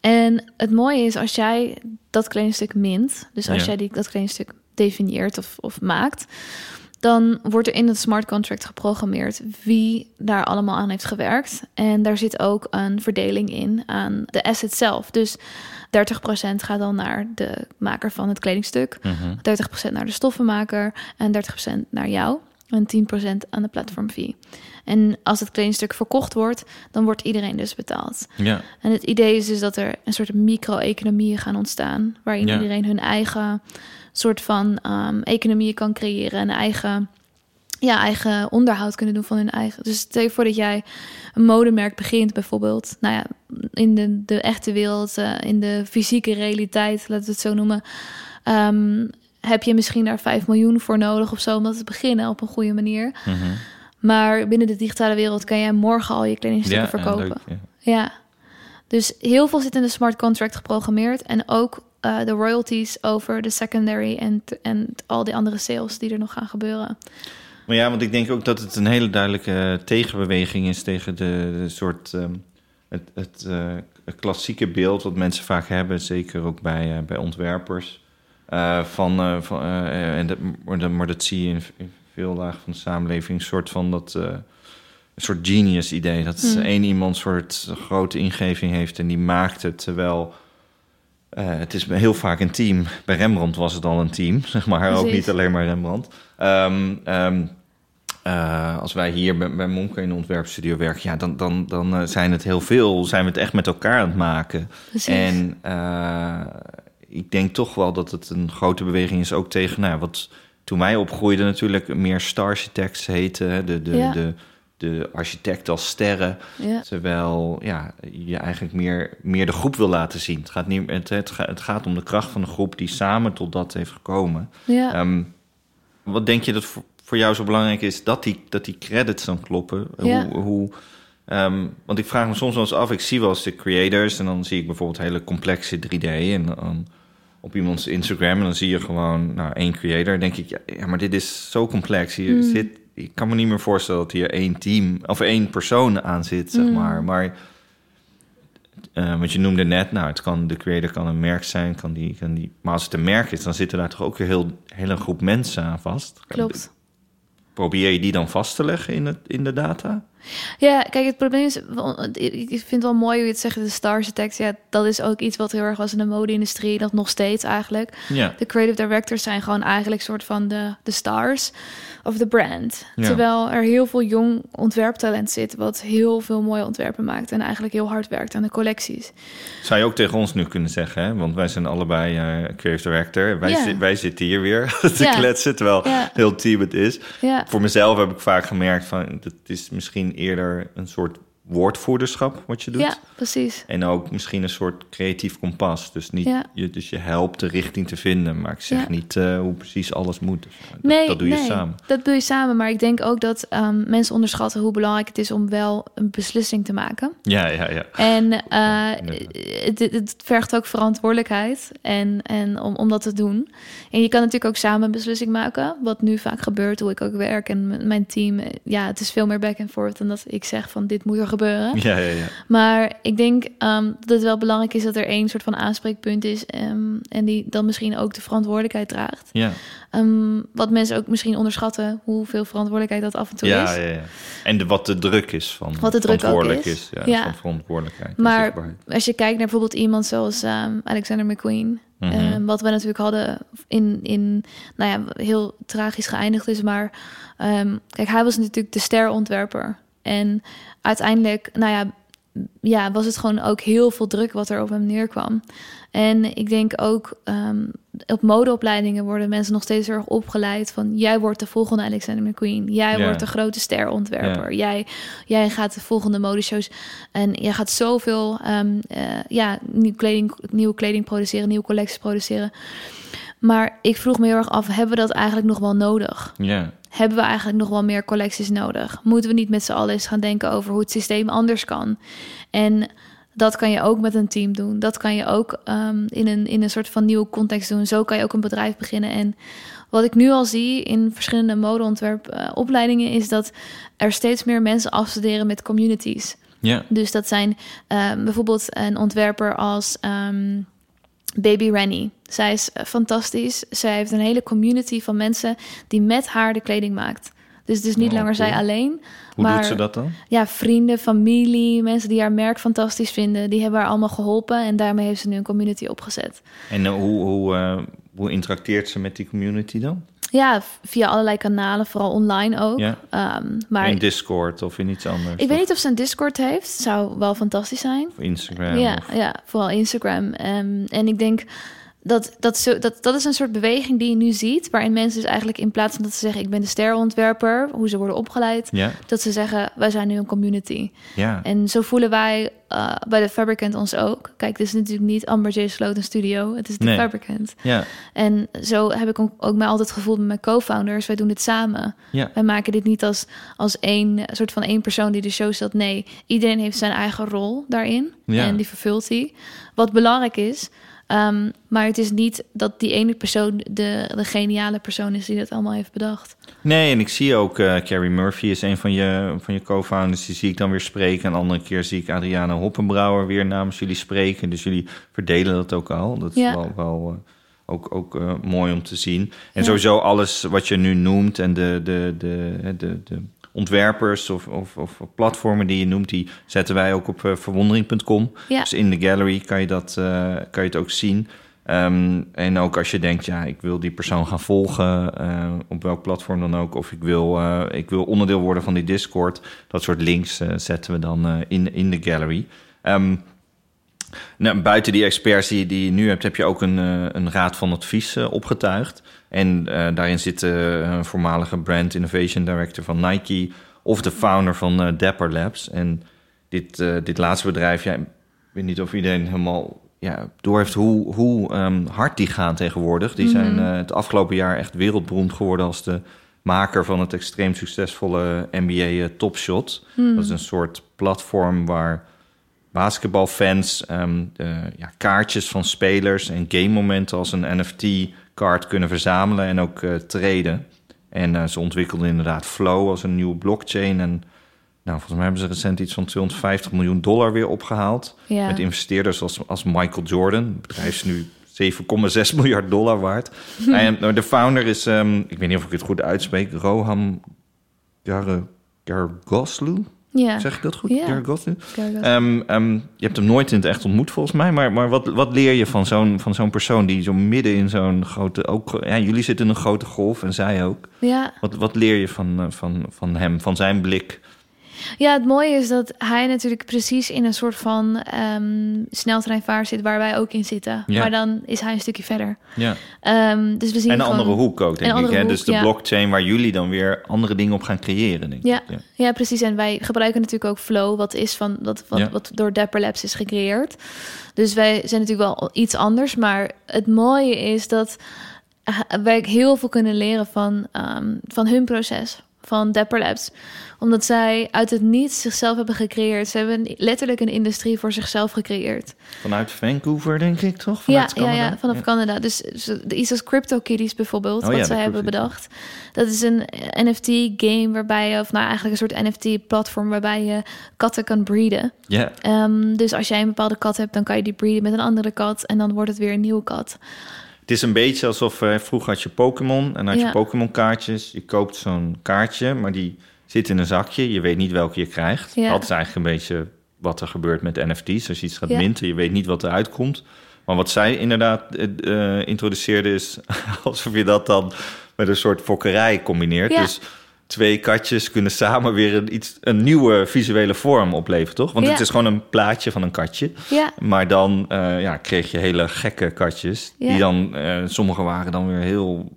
En het mooie is als jij dat kledingstuk mint, dus als Ja. jij die, dat kledingstuk definieert of, of maakt, dan wordt er in het smart contract geprogrammeerd wie daar allemaal aan heeft gewerkt. En daar zit ook een verdeling in aan de asset zelf. Dus 30% gaat dan naar de maker van het kledingstuk, 30% naar de stoffenmaker en 30% naar jou. En 10% aan de platform fee. En als het kledingstuk verkocht wordt, dan wordt iedereen dus betaald. Ja, En het idee is dus dat er een soort micro-economieën gaan ontstaan, waarin Ja. iedereen hun eigen soort van ehm, economieën kan creëren en eigen, ja, eigen onderhoud kunnen doen van hun eigen. Dus stel je voor dat jij een modemerk begint, bijvoorbeeld, nou ja, in de, de echte wereld, eh, in de fysieke realiteit, laten we het zo noemen. ehm, heb je misschien daar 5 miljoen voor nodig of zo om dat te beginnen op een goede manier. Mhm. Maar binnen de digitale wereld kan jij morgen al je kledingstukken en verkopen. leuk, ja. Ja, dus heel veel zit in de smart contract geprogrammeerd. En ook eh, de royalties over de secondary en, en al die andere sales die er nog gaan gebeuren. Maar ja, want ik denk ook dat het een hele duidelijke tegenbeweging is tegen de, de soort ehm, het, het eh, klassieke beeld wat mensen vaak hebben, zeker ook bij, eh, bij ontwerpers. Eh, van, eh, van, eh, en dat, maar dat- zie je in, in veel lagen van de samenleving, een soort van dat een soort genius idee. Dat Hmm. één iemand soort grote ingeving heeft en die maakt het, terwijl het is heel vaak een team. Bij Rembrandt was het al een team, zeg maar. Ook niet alleen maar Rembrandt. Ehm, ehm, eh, als wij hier bij, bij Monke in de ontwerpstudio werken, ja, dan, dan, dan zijn het heel veel, zijn we het echt met elkaar aan het maken. Precies. En ik denk toch wel dat het een grote beweging is ook tegen, nou, wat toen wij opgroeiden natuurlijk meer star architects heten, de, de, Ja. de, de architect als sterren. ja. Terwijl ja, je eigenlijk meer, meer de groep wil laten zien. Het gaat, niet, het, het, het gaat om de kracht van de groep die samen tot dat heeft gekomen. ja. Ehm, wat denk je dat voor, voor jou zo belangrijk is dat die, dat die credits dan kloppen? Ja. Hoe, hoe, ehm, want ik vraag me soms wel eens af, ik zie wel eens de creators en dan zie ik bijvoorbeeld hele complexe 3D en dan op iemands Instagram en dan zie je gewoon nou, één creator. Dan denk ik, ja, maar dit is zo complex. Hier Mm. zit, ik kan me niet meer voorstellen dat hier één team of één persoon aan zit, zeg Mm. maar. Maar eh, want je noemde net, nou, het kan, de creator kan een merk zijn, kan die, kan die, maar als het een merk is, dan zitten daar toch ook weer heel hele groep mensen aan vast. Klopt. Probeer je die dan vast te leggen in, het, in de data? Ja, kijk, het probleem is, ik vind het wel mooi hoe je het zegt, de star architects. Ja, dat is ook iets wat heel erg was in de mode-industrie, dat nog steeds eigenlijk. Ja. De creative directors zijn gewoon eigenlijk soort van de, de stars of the brand. Ja. Terwijl er heel veel jong ontwerptalent zit, wat heel veel mooie ontwerpen maakt en eigenlijk heel hard werkt aan de collecties. Zou je ook tegen ons nu kunnen zeggen, hè? want wij zijn allebei eh creative director. Wij, Ja. zi- wij zitten hier weer te kletsen, terwijl heel team het is. Voor mezelf heb ik vaak gemerkt van, het is misschien eerder een soort woordvoerderschap wat je doet. Ja, precies. En ook misschien een soort creatief kompas. Dus, niet, Ja. je, dus je helpt de richting te vinden. Maar ik zeg Ja. niet eh, hoe precies alles moet. Dus, eh, dat, Nee, dat doe je nee, samen. Dat doe je samen. Maar ik denk ook dat ehm, mensen onderschatten hoe belangrijk het is om wel een beslissing te maken. Ja, ja, ja. En eh, het, vergt ook verantwoordelijkheid en, en om, om dat te doen. En je kan natuurlijk ook samen een beslissing maken. Wat nu vaak gebeurt, hoe ik ook werk en mijn team. Ja, het is veel meer back and forth dan dat ik zeg van dit moet er gebeuren. Ja, ja, ja. Maar ik denk ehm, dat het wel belangrijk is dat er één soort van aanspreekpunt is. ehm, en die dan misschien ook de verantwoordelijkheid draagt. ja. Ehm, wat mensen ook misschien onderschatten, hoeveel verantwoordelijkheid dat af en toe Ja, is. ja, ja. En de, wat de druk is van Wat de druk ook verantwoordelijk is. Ja, Ja. Van verantwoordelijkheid. Maar als je kijkt naar bijvoorbeeld iemand zoals Alexander McQueen, Mhm. wat we natuurlijk hadden in, in, nou ja, heel tragisch geëindigd is, maar kijk, hij was natuurlijk de sterontwerper. En uiteindelijk, nou ja, ja, was het gewoon ook heel veel druk wat er op hem neerkwam. En ik denk ook ehm, op modeopleidingen worden mensen nog steeds erg opgeleid van jij wordt de volgende Alexander McQueen, jij wordt de grote sterontwerper, jij, jij gaat de volgende modeshows en jij gaat zoveel ehm, eh, ja, nieuw kleding, nieuwe kleding produceren, nieuwe collecties produceren. Maar ik vroeg me heel erg af, hebben we dat eigenlijk nog wel nodig? Ja, Hebben we eigenlijk nog wel meer collecties nodig? Moeten we niet met z'n allen eens gaan denken over hoe het systeem anders kan? En dat kan je ook met een team doen. Dat kan je ook ehm, in, een, in een soort van nieuwe context doen. Zo kan je ook een bedrijf beginnen. En wat ik nu al zie in verschillende modeontwerpopleidingen... is dat er steeds meer mensen afstuderen met communities. ja. Dus dat zijn ehm, bijvoorbeeld een ontwerper als ehm, Baby Rennie. Zij is eh, fantastisch. Zij heeft een hele community van mensen die met haar de kleding maakt. Dus het is niet Oh, langer zij alleen. Hoe maar doet ze dat dan? ja, vrienden, familie, mensen die haar merk fantastisch vinden, die hebben haar allemaal geholpen. En daarmee heeft ze nu een community opgezet. En eh, hoe, hoe, eh, hoe interacteert ze met die community dan? Ja, via allerlei kanalen, vooral online ook. Ja. Ehm, maar in Discord of in iets anders? ik weet niet of ze een Discord heeft. Zou wel fantastisch zijn. Of Instagram? Ja, of- ja vooral Instagram. Ehm, en ik denk dat dat, zo, dat dat is een soort beweging die je nu ziet, waarin mensen dus eigenlijk in plaats van dat ze zeggen ik ben de sterontwerper, hoe ze worden opgeleid, ja, dat ze zeggen wij zijn nu een community. ja. En zo voelen wij eh, bij de Fabricant ons ook. Kijk, dit is natuurlijk niet Amber J. Sloten Studio, het is de Nee. Fabricant. ja, En zo heb ik ook mij altijd gevoeld met mijn co-founders. Wij doen dit samen. ja. Wij maken dit niet als, als één soort van één persoon die de show stelt. Nee, iedereen heeft zijn eigen rol daarin. Ja. En die vervult hij. Wat belangrijk is. Ehm, maar het is niet dat die ene persoon de, de geniale persoon is die dat allemaal heeft bedacht. Nee, en ik zie ook, eh Carrie Murphy is een van je, van je co-founders. Die zie ik dan weer spreken. En een andere keer zie ik Adriana Hoppenbrouwer weer namens jullie spreken. Dus jullie verdelen dat ook al. Dat is Ja. wel, wel eh, ook, ook eh, mooi om te zien. En Ja. sowieso alles wat je nu noemt en de, de, de, de, de ontwerpers of, of, of platformen die je noemt... die zetten wij ook op eh, verwondering.com. Ja. Dus in de gallery kan je, dat, eh, kan je het ook zien... Ehm, en ook als je denkt, ja, ik wil die persoon gaan volgen, eh, op welk platform dan ook, of ik wil, ik wil onderdeel worden van die Discord, dat soort links zetten we dan in, in de gallery. Ehm, nou, buiten die experts die, die je nu hebt, heb je ook een, eh, een raad van advies eh, opgetuigd. En eh, daarin zit een voormalige brand innovation director van Nike of de founder van Dapper Labs. En dit, dit laatste bedrijf, ja, ik weet niet of iedereen helemaal ja, doorheeft hoe, hoe ehm, hard die gaan tegenwoordig. Die zijn eh, het afgelopen jaar echt wereldberoemd geworden als de maker van het extreem succesvolle NBA eh, Top Shot. Dat is een soort platform waar basketbalfans de, ja, kaartjes van spelers en game momenten als een NFT-kaart kunnen verzamelen en ook eh traden. En eh, ze ontwikkelden inderdaad Flow als een nieuwe blockchain. En nou, volgens mij hebben ze recent iets van 250 miljoen dollar weer opgehaald. Ja. Met investeerders als, als Michael Jordan. Het bedrijf is nu 7,6 miljard dollar waard. en nou, de founder is, ehm, ik weet niet of ik het goed uitspreek, Roham Gar Gargoslu. Ja. Zeg ik dat goed? Ja. Dat- Ehm, ehm, je hebt hem nooit in het echt ontmoet volgens mij. Maar, maar wat, wat leer je van zo'n, van zo'n persoon die zo midden in zo'n grote... Ook, ja, jullie zitten in een grote golf en zij ook. ja. Wat, wat leer je van, eh, van, van hem, van zijn blik? Ja, het mooie is dat hij natuurlijk precies in een soort van um, sneltreinvaart zit waar wij ook in zitten. Ja. Maar dan is hij een stukje verder. Ja. Um, dus we zien En een gewoon- andere hoek ook, denk ik. Hè? hoek, dus de ja. blockchain waar jullie dan weer andere dingen op gaan creëren, denk Ja, ik. Ja. ja, precies. En wij gebruiken natuurlijk ook Flow, wat is van wat, wat, wat door Dapper Labs is gecreëerd. Dus wij zijn natuurlijk wel iets anders. Maar het mooie is dat wij heel veel kunnen leren van, ehm, van hun proces, van Dapper Labs. Omdat zij uit het niets zichzelf hebben gecreëerd. Ze hebben letterlijk een industrie voor zichzelf gecreëerd. Vanuit Vancouver, denk ik, toch? Ja, Vanuit ja, Canada? ja, vanaf Canada. Dus iets als CryptoKitties bijvoorbeeld, Oh wat ja, zij hebben bedacht. Dat is een NFT-game waarbij je, of nou eigenlijk een soort NFT-platform waarbij je katten kan breeden. Ja, Ehm, dus als jij een bepaalde kat hebt, dan kan je die breeden met een andere kat en dan wordt het weer een nieuwe kat. Het is een beetje alsof eh, vroeger had je Pokémon en had je Ja. Pokémon kaartjes. Je koopt zo'n kaartje, maar die zit in een zakje. Je weet niet welke je krijgt. Ja. Dat is eigenlijk een beetje wat er gebeurt met NFT's. Als je iets gaat Ja. minten, je weet niet wat eruit komt. Maar wat zij inderdaad eh, introduceerde is alsof je dat dan met een soort fokkerij combineert. Ja. Dus twee katjes kunnen samen weer een, iets, een nieuwe visuele vorm opleveren, toch? Want Ja. het is gewoon een plaatje van een katje. Ja, Maar dan eh, ja, kreeg je hele gekke katjes. Die dan, eh, sommige waren dan weer heel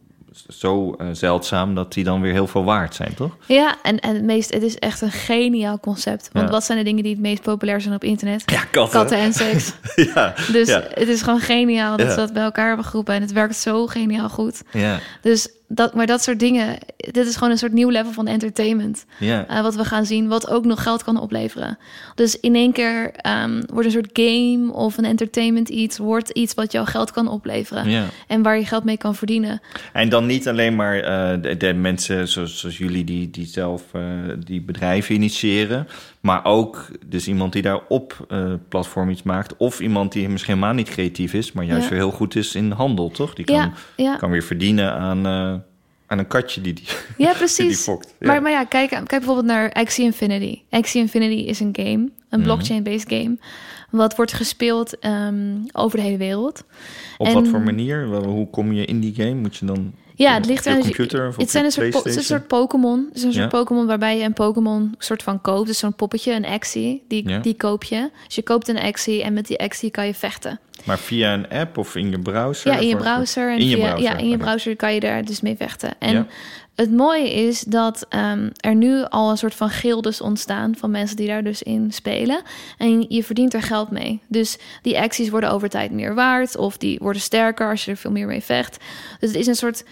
zo eh, zeldzaam dat die dan weer heel veel waard zijn, toch? ja en, en het, meest, het is echt een geniaal concept. Want Ja. wat zijn de dingen die het meest populair zijn op internet? Ja, katten. Katten en seks. ja, Dus ja, het is gewoon geniaal dat ze dat bij elkaar hebben geroepen. En het werkt zo geniaal goed. ja, Dus dat, maar dat soort dingen, dit is gewoon een soort nieuw level van entertainment. eh, wat we gaan zien, wat ook nog geld kan opleveren. Dus in één keer ehm, wordt een soort game of een entertainment iets, wordt iets wat jou geld kan opleveren. En waar je geld mee kan verdienen. En dan niet alleen maar eh, de, de mensen zoals, zoals jullie die, die zelf eh, die bedrijven initiëren, maar ook dus iemand die daar op eh, platform iets maakt, of iemand die misschien helemaal niet creatief is, maar juist Ja. weer heel goed is in handel, toch? Die kan, Ja, ja. kan weer verdienen aan, eh, aan een katje die die, Ja, precies. die fokt. Maar, maar ja, kijk, kijk bijvoorbeeld naar Axie Infinity. Axie Infinity is een game, Mhm. een blockchain-based game, wat wordt gespeeld ehm, over de hele wereld. Op En- wat voor manier? Hoe kom je in die game? Moet je dan Ja, het ligt aan computer of op Het zijn een soort, het is een soort Pokémon. Het is een soort Ja. Pokémon waarbij je een Pokémon soort van koopt. Dus zo'n poppetje, een Axie, die, Ja. die koop je. Dus je koopt een Axie en met die Axie kan je vechten. Maar via een app of in je browser? Ja, in je browser. En In je via, browser, Ja, in je browser kan je daar dus mee vechten. En Ja. het mooie is dat ehm, er nu al een soort van gildes ontstaan van mensen die daar dus in spelen. En je verdient er geld mee. Dus die acties worden over tijd meer waard of die worden sterker als je er veel meer mee vecht. Dus het is een soort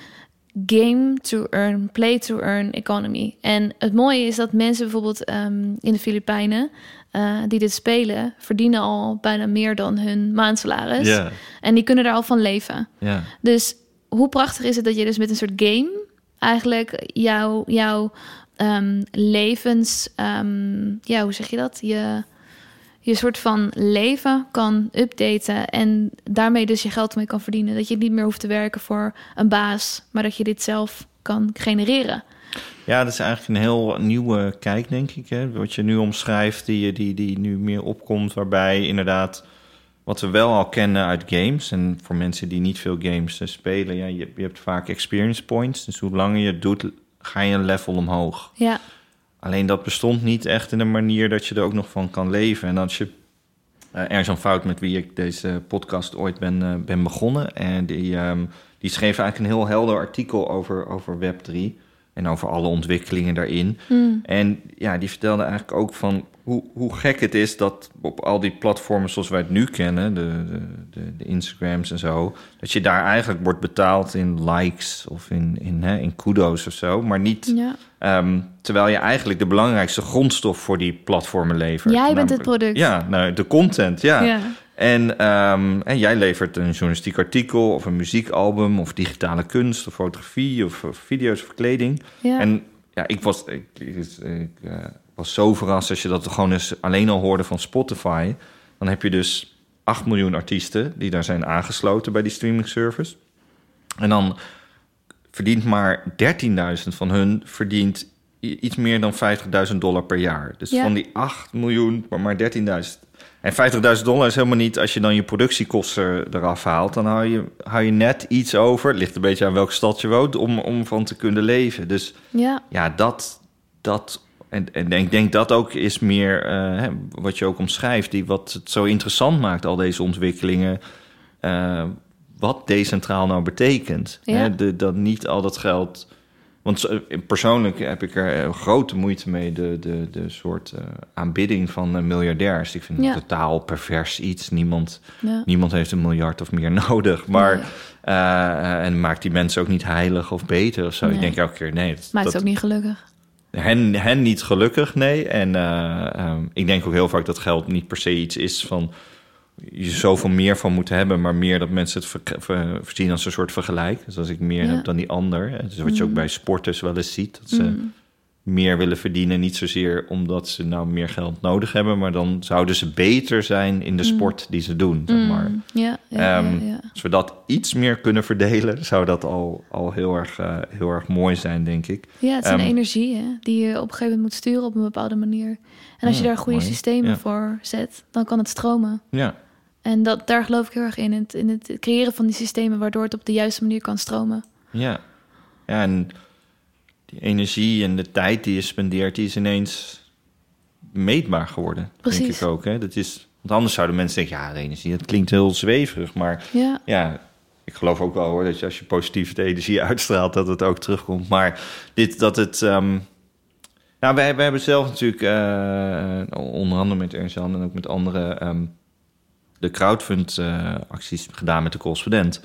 game to earn, play to earn economy. En het mooie is dat mensen bijvoorbeeld ehm, in de Filipijnen eh, die dit spelen, verdienen al bijna meer dan hun maandsalaris. Ja, En die kunnen daar al van leven. Dus hoe prachtig is het dat je dus met een soort game eigenlijk jouw jouw ehm, levens, ehm, ja, hoe zeg je dat? Je, je soort van leven kan updaten en daarmee dus je geld mee kan verdienen. Dat je niet meer hoeft te werken voor een baas, maar dat je dit zelf kan genereren. Ja, dat is eigenlijk een heel nieuwe kijk, denk ik. Hè? Wat je nu omschrijft, die, die, die nu meer opkomt, waarbij inderdaad wat we wel al kennen uit games. En voor mensen die niet veel games eh, spelen, ja, je, je hebt vaak experience points. Dus hoe langer je het doet, ga je een level omhoog. Ja, Alleen dat bestond niet echt in een manier dat je er ook nog van kan leven. En als je eh Erjan Fout, met wie ik deze podcast ooit ben, eh, ben begonnen, en die, ehm, die schreef eigenlijk een heel helder artikel over, over Web3 en over alle ontwikkelingen daarin. Hmm. En ja, die vertelde eigenlijk ook van hoe, hoe gek het is dat op al die platformen zoals wij het nu kennen, de, de, de, de Instagrams en zo, dat je daar eigenlijk wordt betaald in likes of in, in, hè, in kudos of zo, maar niet ja. Ehm, terwijl je eigenlijk de belangrijkste grondstof voor die platformen levert. Jij bent het product. Ja, nou, de content, ja. Ja. En, ehm, en jij levert een journalistiek artikel of een muziekalbum of digitale kunst of fotografie of, of video's of kleding. Ja. En ja, ik was, ik, ik, ik, eh, was zo verrast als je dat gewoon eens alleen al hoorde van Spotify. Dan heb je dus 8 miljoen artiesten die daar zijn aangesloten bij die streaming service. En dan verdient maar 13.000 van hun verdient iets meer dan 50.000 dollar per jaar. Dus Ja. van die 8 miljoen, maar maar 13.000. En 50.000 dollar is helemaal niet, als je dan je productiekosten eraf haalt, dan hou je, hou je net iets over. Het ligt een beetje aan welke stad je woont, om, om van te kunnen leven. Dus ja. ja, dat, dat en, en ik denk dat ook is meer eh, wat je ook omschrijft, die wat het zo interessant maakt, al deze ontwikkelingen. eh, wat decentraal nou betekent. Ja. Hè, de, dat niet al dat geld. Want zo- persoonlijk heb ik er eh, grote moeite mee, de, de, de soort eh, aanbidding van eh, miljardairs. Ik vind het totaal pervers iets. Niemand, Ja. niemand heeft een miljard of meer nodig. Maar, Nee. eh, en maakt die mensen ook niet heilig of beter of zo. Ik denk elke keer, nee, dat, Maakt dat, ook niet gelukkig. hen, hen niet gelukkig, nee. En eh, ehm, ik denk ook heel vaak dat geld niet per se iets is van je zoveel meer van moet hebben, maar meer dat mensen het ver, ver- zien als een soort vergelijk. Dus als ik meer Ja. heb dan die ander. Dus wat je ook Mm. bij sporters wel eens ziet, dat ze Mm. meer willen verdienen, niet zozeer omdat ze nou meer geld nodig hebben, maar dan zouden ze beter zijn in de Mm. sport die ze doen, zeg maar. Ja, ja, Ehm, ja, ja. Als we dat iets meer kunnen verdelen, zou dat al, al heel, erg, eh, heel erg mooi zijn, denk ik. Ja, het is een Ehm, energie hè, die je op een gegeven moment moet sturen op een bepaalde manier. En als je daar goede mooi. systemen voor zet, dan kan het stromen. Ja, En dat, daar geloof ik heel erg in, in het, in het creëren van die systemen, waardoor het op de juiste manier kan stromen. Ja. ja, en die energie en de tijd die je spendeert, die is ineens meetbaar geworden. Denk ik ook. Hè? Dat is, want anders zouden mensen denken, ja, de energie, dat klinkt heel zweverig. Maar Ja, ja, ik geloof ook wel hoor, dat je als je positieve energie uitstraalt, dat het ook terugkomt. Maar dit, dat het... ehm, nou, wij, wij hebben zelf natuurlijk, eh, onder andere met Ernst Jan en ook met anderen, ehm, de crowdfund-acties gedaan met de correspondent.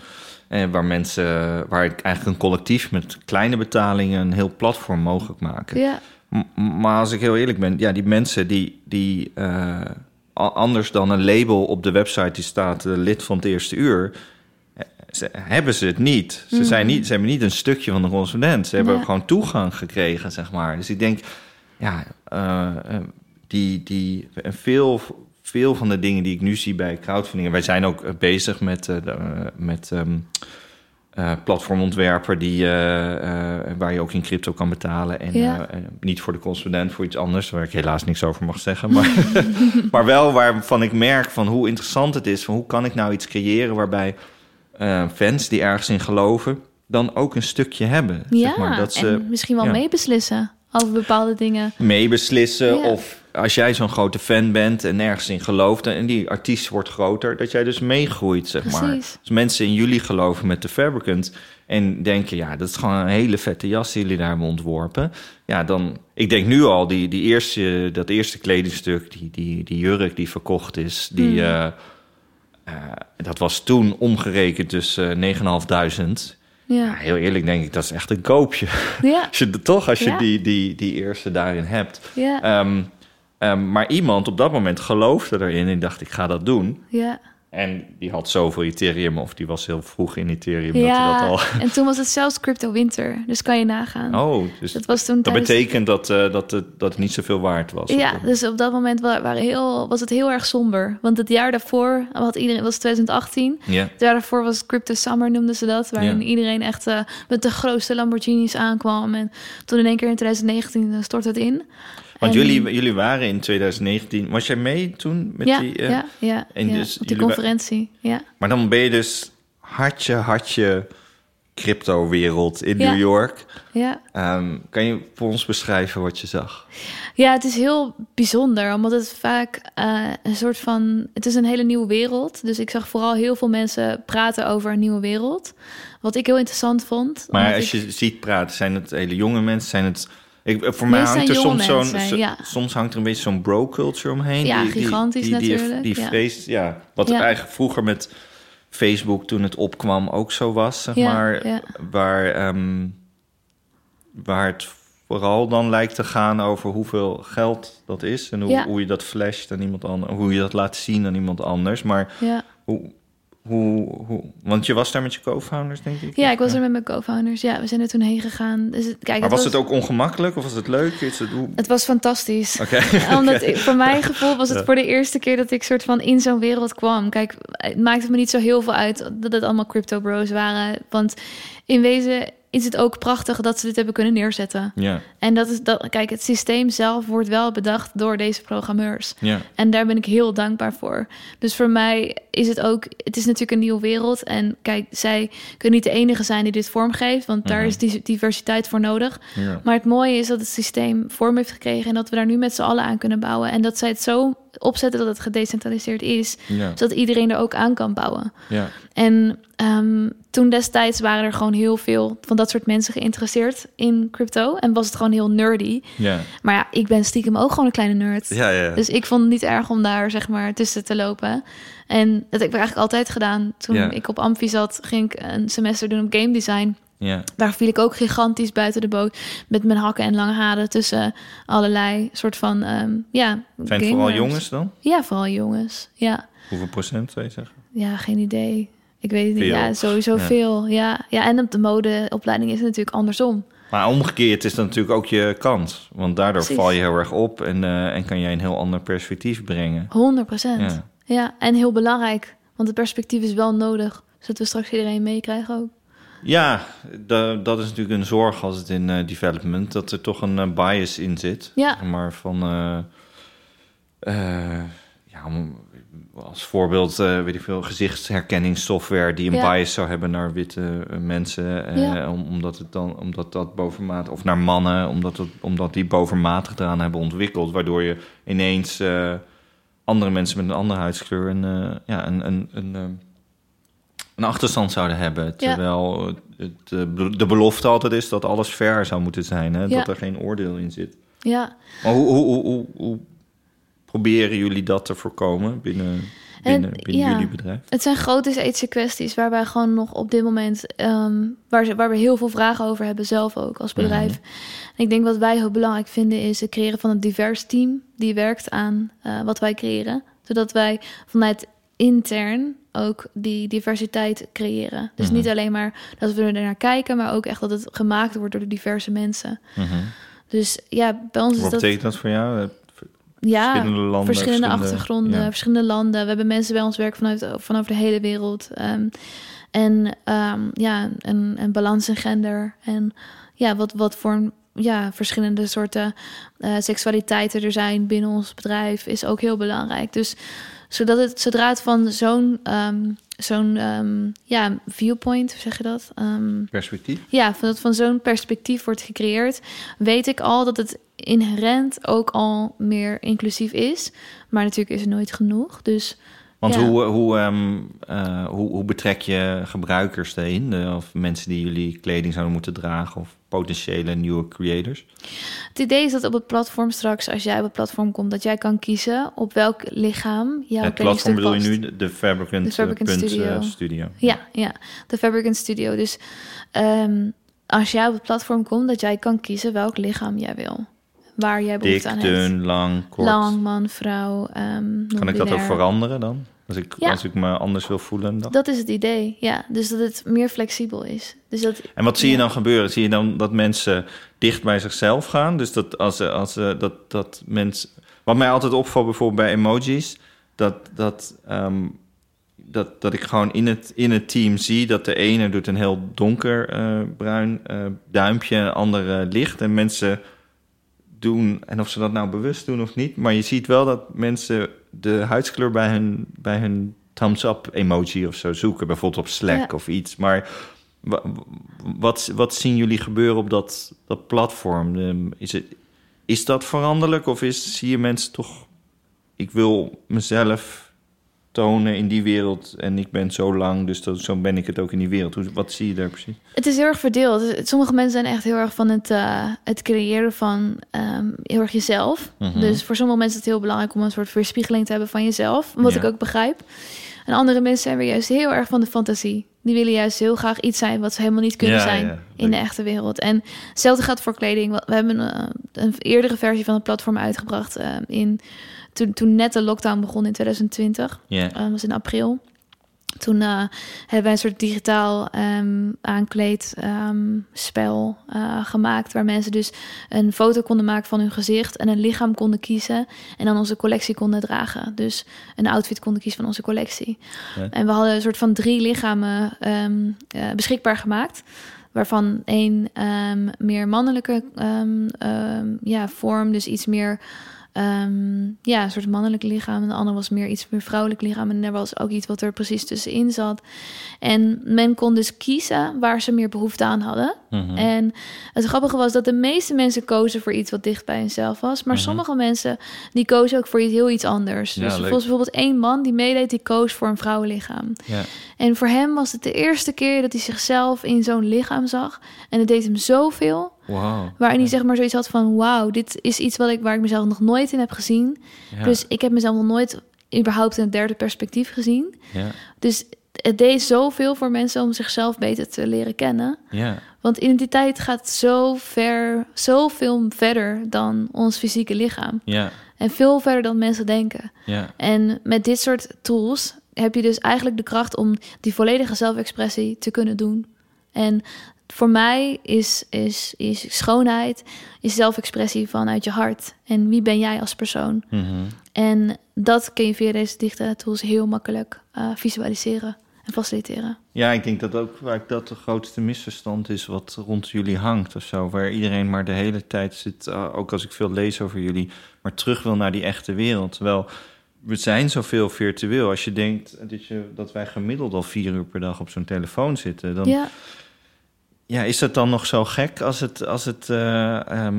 En waar mensen, waar ik eigenlijk een collectief met kleine betalingen een heel platform mogelijk maken. ja, M- Maar als ik heel eerlijk ben, ja, die mensen die, die eh, a- anders dan een label op de website die staat eh, lid van het eerste uur, eh, ze, hebben ze het niet. Ze, zijn niet. ze hebben niet een stukje van de correspondent. Ze hebben Ja. gewoon toegang gekregen, zeg maar. Dus ik denk, ja, eh, eh, die, die, veel, veel van de dingen die ik nu zie bij crowdfunding, en wij zijn ook eh, bezig met, eh, met ehm, eh, platformontwerper die, waar je ook in crypto kan betalen. En Ja. niet voor de correspondent, voor iets anders, waar ik helaas niks over mag zeggen. Maar, maar wel waarvan ik merk van hoe interessant het is. Van hoe kan ik nou iets creëren waarbij fans die ergens in geloven, dan ook een stukje hebben. ja. zeg maar, dat ze en misschien wel ja. meebeslissen over bepaalde dingen. meebeslissen. Ja. Of als jij zo'n grote fan bent en nergens in gelooft en die artiest wordt groter, dat jij dus meegroeit, zeg maar. Als mensen in jullie geloven met de Fabricant en denken, ja, dat is gewoon een hele vette jas die jullie daar hebben ontworpen. Ja, dan, ik denk nu al, die, die eerste, dat eerste kledingstuk, die, die, die jurk die verkocht is, die, Hmm. eh, eh, dat was toen omgerekend dus eh 9.500. Ja, Ja, heel eerlijk denk ik, dat is echt een koopje. ja, Als je, toch, als je Ja. die, die, die eerste daarin hebt. ja, Ehm, ehm, maar iemand op dat moment geloofde erin en dacht, ik ga dat doen. ja. En die had zoveel Ethereum, of die was heel vroeg in Ethereum, dat Ja, dat al... en toen was het zelfs crypto winter, dus kan je nagaan. Oh, dus Dat was toen dat tijdens- betekent dat, eh, dat, het, dat het niet zoveel waard was. Ja, dus op dat moment wa- waren heel, was het heel erg somber. Want het jaar daarvoor had iedereen, was 2018. Ja. Het jaar daarvoor was Crypto Summer, noemden ze dat. Waarin iedereen echt eh, met de grootste Lamborghinis aankwam. En toen in één keer in 2019 eh, stort het in. Want En- jullie, jullie waren in 2019... Was jij mee toen met ja, die... eh, ja, ja, en ja, dus op die conferentie. Ja. Maar dan ben je dus hartje, hartje crypto-wereld in Ja. New York. Ja. Ehm, kan je voor ons beschrijven wat je zag? ja, het is heel bijzonder. Omdat het vaak eh, een soort van... Het is een hele nieuwe wereld. Dus ik zag vooral heel veel mensen praten over een nieuwe wereld. Wat ik heel interessant vond. Maar als ik- je ziet praten, zijn het hele jonge mensen? Zijn het, ik, voor mij hangt er soms zo'n, zo- ja. soms hangt er een beetje zo'n bro-culture omheen. Ja, die, gigantisch die, die, natuurlijk, Die, ja. Wat eigenlijk vroeger met Facebook toen het opkwam ook zo was, zeg maar. Waar, ehm, waar het vooral dan lijkt te gaan over hoeveel geld dat is en hoe, hoe je dat flasht aan iemand anders, hoe je dat laat zien aan iemand anders. Maar Ja. hoe, hoe, hoe, want je was daar met je co-founders, denk ik. ja, ik was er met mijn co-founders. Ja, we zijn er toen heen gegaan. Dus kijk, Maar het was het ook ongemakkelijk of was het leuk? Is het, hoe... Het was fantastisch. Oké. Omdat ik, voor mijn gevoel was het Ja. voor de eerste keer dat ik soort van in zo'n wereld kwam. Kijk, het maakte me niet zo heel veel uit dat het allemaal crypto bros waren. Want in wezen, is het ook prachtig dat ze dit hebben kunnen neerzetten. Ja, En dat is dat, kijk, het systeem zelf wordt wel bedacht door deze programmeurs. ja. En daar ben ik heel dankbaar voor. Dus voor mij is het ook, het is natuurlijk een nieuwe wereld. En kijk, zij kunnen niet de enige zijn die dit vormgeeft, want daar Mhm. is die diversiteit voor nodig. ja. Maar het mooie is dat het systeem vorm heeft gekregen en dat we daar nu met z'n allen aan kunnen bouwen. En dat zij het zo opzetten dat het gedecentraliseerd is, ja. zodat iedereen er ook aan kan bouwen. ja. En ehm, toen destijds waren er gewoon heel veel van dat soort mensen geïnteresseerd in crypto. En was het gewoon heel nerdy. ja. Maar ja, ik ben stiekem ook gewoon een kleine nerd. ja, ja. Dus ik vond het niet erg om daar zeg maar tussen te lopen. En dat heb ik eigenlijk altijd gedaan. Toen Ja. ik op Amfi zat, ging ik een semester doen op game design. ja. Daar viel ik ook gigantisch buiten de boot. Met mijn hakken en lange haren tussen allerlei soort van, ehm, ja... Zijn het vooral jongens dan? Ja, vooral jongens. Ja. Hoeveel procent zou je zeggen? Ja, geen idee. Ik weet het niet. Veel. Ja, sowieso Ja. veel. Ja. ja, en op de modeopleiding is het natuurlijk andersom. Maar omgekeerd is dat natuurlijk ook je kans. Want daardoor Precies. val je heel erg op en, eh, en kan jij een heel ander perspectief brengen. 100 procent. Ja. Ja. en heel belangrijk. Want het perspectief is wel nodig. Zodat we straks iedereen meekrijgen ook. Ja, da- dat is natuurlijk een zorg als het in eh, development, dat er toch een eh, bias in zit. Ja. Maar van, ja, als voorbeeld, eh, weet ik veel, gezichtsherkenningssoftware die een Ja. bias zou hebben naar witte eh, mensen, Ja. om, omdat het dan, omdat dat bovenmatig, of naar mannen, omdat, het, omdat die bovenmatig eraan hebben ontwikkeld, waardoor je ineens andere mensen met een andere huidskleur een, ja, een, een, een, een achterstand zouden hebben. Terwijl het, de belofte altijd is dat alles fair zou moeten zijn. Hè? Dat er geen oordeel in zit. Ja, Maar hoe, hoe, hoe, hoe proberen jullie dat te voorkomen binnen, binnen, En, binnen ja. jullie bedrijf? het zijn grote ethische kwesties waar wij gewoon nog op dit moment, ehm, waar, ze- waar we heel veel vragen over hebben zelf ook als bedrijf. En ik denk wat wij heel belangrijk vinden is het creëren van een divers team die werkt aan eh, wat wij creëren. Zodat wij vanuit intern ook die diversiteit creëren. Dus Mhm. niet alleen maar dat we er naar kijken, maar ook echt dat het gemaakt wordt door de diverse mensen. Mhm. Dus ja, bij ons is Wat dat betekent dat voor jou? Ja, verschillende landen, verschillende verschillende- achtergronden, ja. verschillende landen. We hebben mensen bij ons werken vanuit, vanaf de hele wereld. Ehm, en ehm, ja, een, een balans in gender. En ja, wat, wat voor ja, verschillende soorten eh, seksualiteiten er zijn binnen ons bedrijf is ook heel belangrijk. Dus zodat het, zodra het van zo'n ehm, zo'n ehm, ja, viewpoint, hoe zeg je dat? Ehm, Perspectief? ja, van dat van zo'n perspectief wordt gecreëerd, weet ik al dat het inherent ook al meer inclusief is. Maar natuurlijk is het nooit genoeg. Dus Want Ja. hoe, hoe, ehm, eh, hoe, hoe betrek je gebruikers erin? De- of mensen die jullie kleding zouden moeten dragen? Of potentiële nieuwe creators? het idee is dat op het platform straks, als jij op het platform komt, dat jij kan kiezen op welk lichaam jouw het platform bedoel je nu, de- Fabricant, De Fabricant eh, Studio. eh, studio. Ja, ja, de Fabricant Studio. Dus ehm, als jij op het platform komt, dat jij kan kiezen welk lichaam jij wil. Waar jij behoefte Dik, aan hebt. dun, lang, kort. Lang, man, vrouw. ehm kan ik dat ook veranderen dan? Als ik, Ja. als ik me anders wil voelen? Dan? Dat is het idee, ja. Dus dat het meer flexibel is. Dus dat, En wat zie je dan gebeuren? Zie je dan dat mensen dicht bij zichzelf gaan? Dus dat als, ze- als ze- dat, dat mensen. Wat mij altijd opvalt, bijvoorbeeld bij emojis, dat, dat, ehm, dat, dat ik gewoon in het, in het team zie dat de ene doet een heel donker eh, bruin eh, duimpje, een andere licht. En mensen doen, en of ze dat nou bewust doen of niet, maar je ziet wel dat mensen de huidskleur bij hun, bij hun thumbs-up emoji of zo zoeken, bijvoorbeeld op Slack Ja. of iets. Maar Wa- Wat, wat zien jullie gebeuren op dat, dat platform? Ehm, Is, het, is dat veranderlijk of is, zie je mensen toch... Ik wil mezelf tonen in die wereld en ik ben zo lang, dus dat, zo ben ik het ook in die wereld. Hoe, wat zie je daar precies? Het is heel erg verdeeld. Sommige mensen zijn echt heel erg van het, eh, het creëren van ehm, heel erg jezelf. Mhm. Dus voor sommige mensen is het heel belangrijk om een soort weerspiegeling te hebben van jezelf. Wat Ja. ik ook begrijp. En andere mensen zijn weer juist heel erg van de fantasie. Die willen juist heel graag iets zijn wat ze helemaal niet kunnen Ja, zijn ja. in de echte wereld. En hetzelfde gaat voor kleding. We hebben een, een eerdere versie van het platform uitgebracht eh, in, toen, toen net de lockdown begon in 2020. Ja. Dat was in april. Toen eh, hebben wij een soort digitaal ehm aankleedspel eh, gemaakt. Waar mensen dus een foto konden maken van hun gezicht en een lichaam konden kiezen. En dan onze collectie konden dragen. Dus een outfit konden kiezen van onze collectie. Ja. En we hadden een soort van drie lichamen ehm, eh, beschikbaar gemaakt. waarvan één ehm, meer mannelijke ehm, ehm, ja, vorm, dus iets meer Ehm, ja, een soort mannelijk lichaam. En de andere was meer iets meer vrouwelijk lichaam. En er was ook iets wat er precies tussenin zat. En men kon dus kiezen waar ze meer behoefte aan hadden. Mhm. En het grappige was dat de meeste mensen kozen voor iets wat dicht bij hunzelf was. Maar mhm. sommige mensen die kozen ook voor iets heel iets anders. Ja, dus volgens bijvoorbeeld één man die meedeed, die koos voor een vrouwenlichaam. Ja. En voor hem was het de eerste keer dat hij zichzelf in zo'n lichaam zag. En het deed hem zoveel. Wow. Waarin hij zeg maar zoiets had van... wauw, dit is iets wat ik, waar ik mezelf nog nooit in heb gezien. Dus ik heb mezelf nog nooit überhaupt in het derde perspectief gezien. Ja. Dus het deed zoveel voor mensen om zichzelf beter te leren kennen. Ja. Want identiteit gaat zo ver, zoveel verder dan ons fysieke lichaam. Ja. En veel verder dan mensen denken. Ja. En met dit soort tools heb je dus eigenlijk de kracht om die volledige zelfexpressie te kunnen doen. En voor mij is, is, is schoonheid, is zelfexpressie vanuit je hart. En wie ben jij als persoon? Mhm. En dat kun je via deze digitale tools heel makkelijk uh, visualiseren en faciliteren. Ja, ik denk dat ook waar dat de grootste misverstand is wat rond jullie hangt of zo. Waar iedereen maar de hele tijd zit, uh, ook als ik veel lees over jullie, maar terug wil naar die echte wereld. Terwijl we zijn zoveel virtueel. Als je denkt dat, je, dat wij gemiddeld al vier uur per dag op zo'n telefoon zitten, dan... Ja ja, is dat dan nog zo gek als het. Als het uh,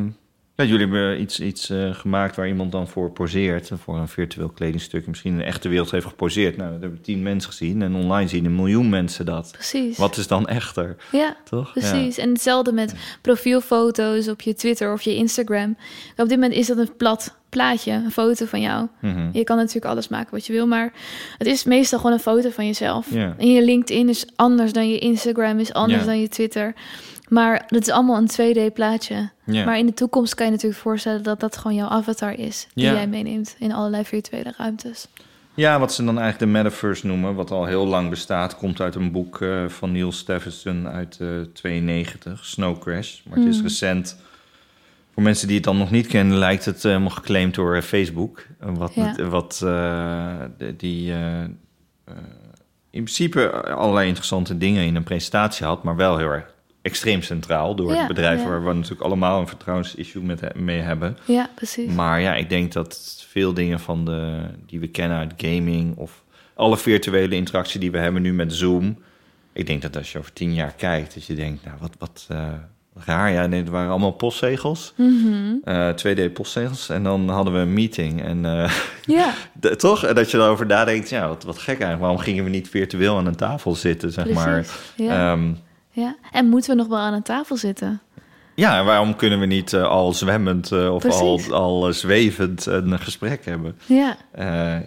ja, jullie hebben iets, iets uh, gemaakt waar iemand dan voor poseert. Voor een virtueel kledingstuk. Misschien in de echte wereld heeft geposeerd. Nou, dat hebben tien mensen gezien. En online zien een miljoen mensen dat. Precies. Wat is dan echter? Ja, toch? Precies. En hetzelfde met profielfoto's op je Twitter of je Instagram. Op dit moment is dat een plat plaatje, een foto van jou. Mhm. Je kan natuurlijk alles maken wat je wil, maar het is meestal gewoon een foto van jezelf. En je LinkedIn is anders dan je Instagram, is anders dan je Twitter. Maar het is allemaal een 2D plaatje. Maar in de toekomst kan je natuurlijk voorstellen dat dat gewoon jouw avatar is. Die jij meeneemt in allerlei virtuele ruimtes. Ja, wat ze dan eigenlijk de metaverse noemen, wat al heel lang bestaat, komt uit een boek uh, van Neil Stephenson uit uh, eh, 92, Snow Crash. Maar het is mm. recent voor mensen die het dan nog niet kennen, lijkt het helemaal geclaimd door eh, Facebook. Wat, wat uh, die uh, in principe allerlei interessante dingen in een presentatie had, maar wel heel erg extreem centraal door het bedrijf waar we natuurlijk allemaal een vertrouwensissue met, mee hebben. Ja, precies. Maar ja, ik denk dat veel dingen van de, die we kennen uit gaming of alle virtuele interactie die we hebben nu met Zoom. Ik denk dat als je over tien jaar kijkt, dat je denkt, nou, wat, wat, raar. Ja, nee, het waren allemaal postzegels. Mm 2D-postzegels. En dan hadden we een meeting. En uh, ja. toch? En dat je erover nadenkt, ja, wat, wat gek eigenlijk. Waarom gingen we niet virtueel aan een tafel zitten, zeg maar. Ja. Ehm, ja. En moeten we nog wel aan een tafel zitten? Ja, waarom kunnen we niet uh, al zwemmend uh, of al, al zwevend een gesprek hebben? Ja.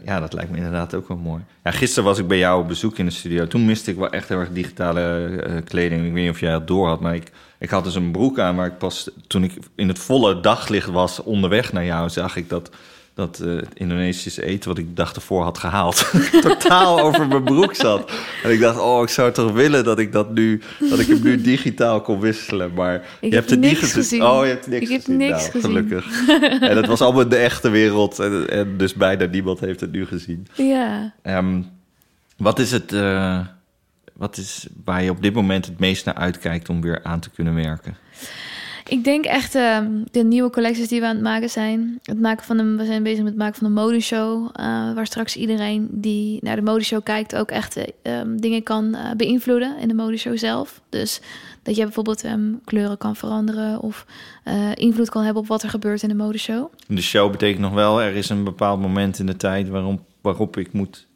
ja, dat lijkt me inderdaad ook wel mooi. Ja, gisteren was ik bij jou op bezoek in de studio. Toen miste ik wel echt heel erg digitale kleding. Ik weet niet of jij dat door had, maar ik ik had dus een broek aan, maar ik pas toen ik in het volle daglicht was onderweg naar jou, zag ik dat dat uh, Indonesische eten wat ik de dag ervoor had gehaald, totaal over mijn broek zat. En ik dacht, oh, ik zou toch willen dat ik dat nu, dat ik hem nu digitaal kon wisselen. Maar je hebt het niet gezien. Oh, je hebt niks ik gezien. Heb niks nou, gezien. Gelukkig. en het was allemaal de echte wereld. En, en, dus bijna niemand heeft het nu gezien. Ja. Um, wat is het? Uh, wat is waar je op dit moment het meest naar uitkijkt om weer aan te kunnen werken? Ik denk echt uh, de nieuwe collecties die we aan het maken zijn. Het maken van een, we zijn bezig met het maken van een modeshow. Uh, waar straks iedereen die naar de modeshow kijkt ook echt uh, dingen kan eh, beïnvloeden in de modeshow zelf. Dus dat je bijvoorbeeld um, kleuren kan veranderen of invloed kan hebben op wat er gebeurt in de modeshow. De show betekent nog wel, er is een bepaald moment in de tijd waarom, waarop ik moet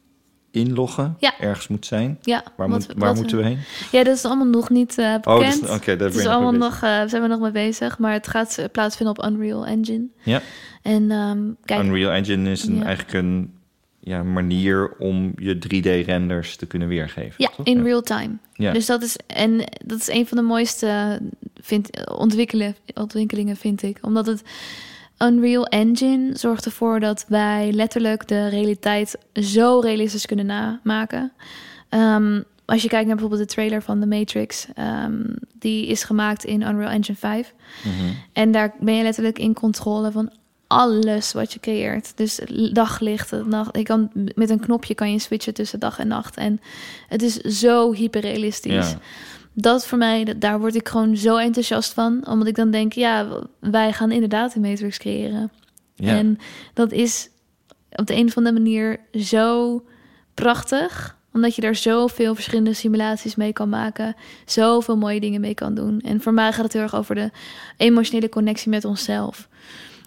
inloggen ja. ergens moet zijn. Ja, waar, moet, waar moeten we heen? Ja, dat is allemaal nog niet uh, bekend. Oh, oké, daar is allemaal nog, uh, zijn we nog mee bezig, maar het gaat uh, plaatsvinden op Unreal Engine. Ja. En um, kijk, Unreal Engine is een, eigenlijk een ja, manier om je 3D-renders te kunnen weergeven. Ja, in real time. Ja. Dus dat is en dat is een van de mooiste vind, ontwikkelen, ontwikkelingen, vind ik, omdat het Unreal Engine zorgt ervoor dat wij letterlijk de realiteit zo realistisch kunnen namaken. Ehm, als je kijkt naar bijvoorbeeld de trailer van The Matrix, um, die is gemaakt in Unreal Engine 5. Mhm. En daar ben je letterlijk in controle van alles wat je creëert. Dus daglicht, nacht. Je kan, met een knopje kan je switchen tussen dag en nacht. En het is zo hyperrealistisch. Ja. Dat voor mij, dat, daar word ik gewoon zo enthousiast van. Omdat ik dan denk, ja, wij gaan inderdaad een matrix creëren. Ja. En dat is op de een of andere manier zo prachtig. Omdat je daar zoveel verschillende simulaties mee kan maken. Zoveel mooie dingen mee kan doen. En voor mij gaat het heel erg over de emotionele connectie met onszelf.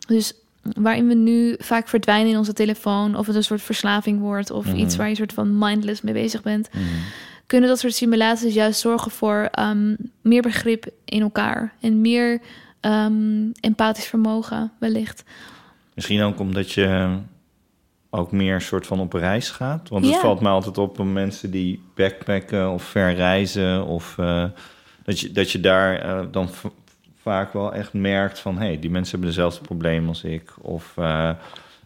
Dus waarin we nu vaak verdwijnen in onze telefoon... of het een soort verslaving wordt... of Mhm. iets waar je een soort van mindless mee bezig bent... Mhm. Kunnen dat soort simulaties juist zorgen voor ehm, meer begrip in elkaar. En meer ehm, empathisch vermogen wellicht. Misschien ook omdat je ook meer soort van op reis gaat. Want het valt me altijd op om mensen die backpacken of ver reizen. Of eh, dat, je, dat je daar eh, dan vaak wel echt merkt van... hé, hey, die mensen hebben dezelfde probleem als ik. Of, eh,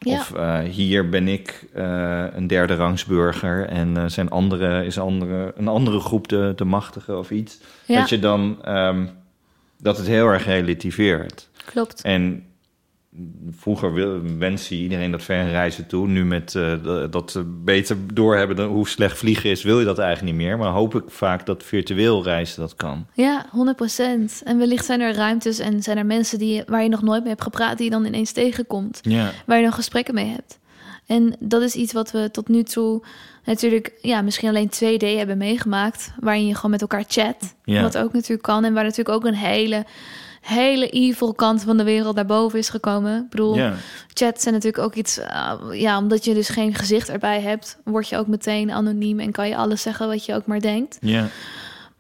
Ja. of eh, hier ben ik eh, een derde rangsburger... en eh, zijn andere, is andere, een andere groep de, de machtige of iets. Ja, Dat je dan... ehm, dat het heel erg relativeert. klopt. En vroeger wil- wenste iedereen dat ver reizen toe. Nu met eh, dat- dat ze beter doorhebben dan hoe slecht vliegen is, wil je dat eigenlijk niet meer. Maar hoop ik vaak dat virtueel reizen dat kan. Ja, 100%. En wellicht zijn er ruimtes en zijn er mensen die, waar je nog nooit mee hebt gepraat... die je dan ineens tegenkomt. Ja, waar je dan gesprekken mee hebt. En dat is iets wat we tot nu toe natuurlijk, ja, misschien alleen 2D hebben meegemaakt, waarin je gewoon met elkaar chat. Ja. Wat ook natuurlijk kan en waar natuurlijk ook een hele, hele evil kant van de wereld daarboven is gekomen. Ik bedoel, ja. chats zijn natuurlijk ook iets, eh, ja, omdat je dus geen gezicht erbij hebt, word je ook meteen anoniem en kan je alles zeggen wat je ook maar denkt. ja.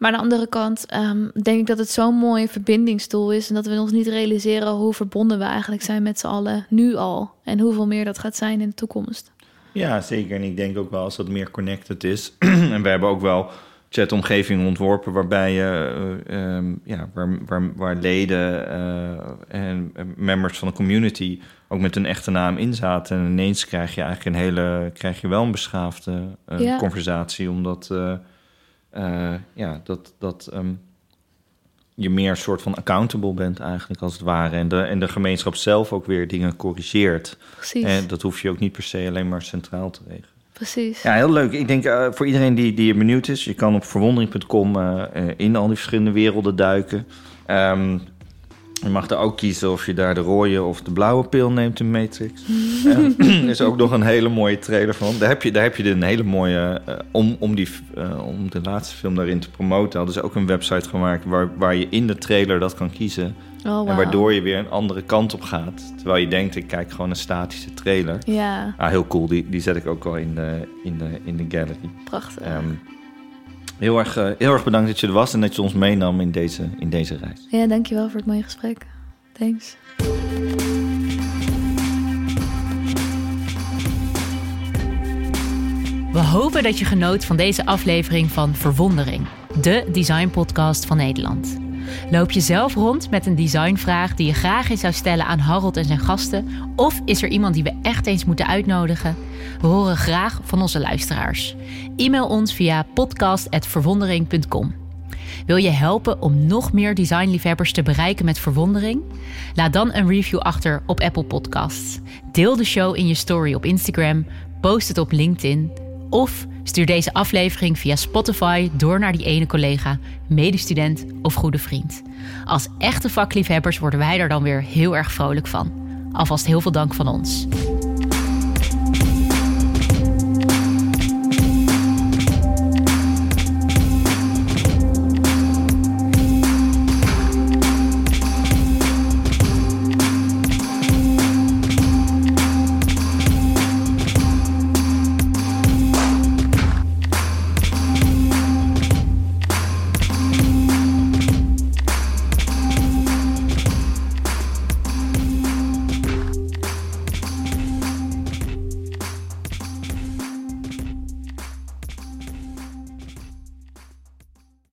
Maar aan de andere kant ehm, denk ik dat het zo'n mooie verbindingstoel is. En dat we ons niet realiseren hoe verbonden we eigenlijk zijn met z'n allen nu al. En hoeveel meer dat gaat zijn in de toekomst. Ja, zeker. En ik denk ook wel als dat meer connected is. en we hebben ook wel chatomgevingen ontworpen waarbij je, eh, ehm, ja, waar, waar, waar leden eh, en members van de community ook met een echte naam in zaten. En ineens krijg je eigenlijk een hele, krijg je wel een beschaafde eh, Ja. conversatie, omdat ja, dat, dat ehm, je meer een soort van accountable bent eigenlijk als het ware. En de, en de gemeenschap zelf ook weer dingen corrigeert. Precies, En dat hoef je ook niet per se alleen maar centraal te regelen. Precies. Ja, heel leuk. Ik denk eh, voor iedereen die, die benieuwd is, je kan op verwondering.com eh, eh, in al die verschillende werelden duiken. Ehm, je mag daar ook kiezen of je daar de rode of de blauwe pil neemt in Matrix. Er is ook nog een hele mooie trailer van. Daar heb je, daar heb je een hele mooie. eh, om, om, die, eh, om de laatste film daarin te promoten, hadden ze ook een website gemaakt waar, waar je in de trailer dat kan kiezen. Oh, En waardoor je weer een andere kant op gaat. Terwijl je denkt, ik kijk gewoon een statische trailer. Ja, Ah, heel cool. Die, die zet ik ook wel in de, in de, in de gallery. prachtig. Ehm, heel, erg, eh, heel erg bedankt dat je er was en dat je ons meenam in deze, in deze reis. Ja, dankjewel voor het mooie gesprek. Thanks. We hopen dat je genoot van deze aflevering van Verwondering, de designpodcast van Nederland. Loop je zelf rond met een designvraag die je graag eens zou stellen aan Harold en zijn gasten? Of is er iemand die we echt eens moeten uitnodigen? We horen graag van onze luisteraars. E-mail ons via podcast.verwondering.com. Wil je helpen om nog meer designliefhebbers te bereiken met verwondering? Laat dan een review achter op Apple Podcasts. Deel de show in je story op Instagram, post het op LinkedIn of stuur deze aflevering via Spotify door naar die ene collega, medestudent of goede vriend. Als echte vakliefhebbers worden wij er dan weer heel erg vrolijk van. Alvast heel veel dank van ons.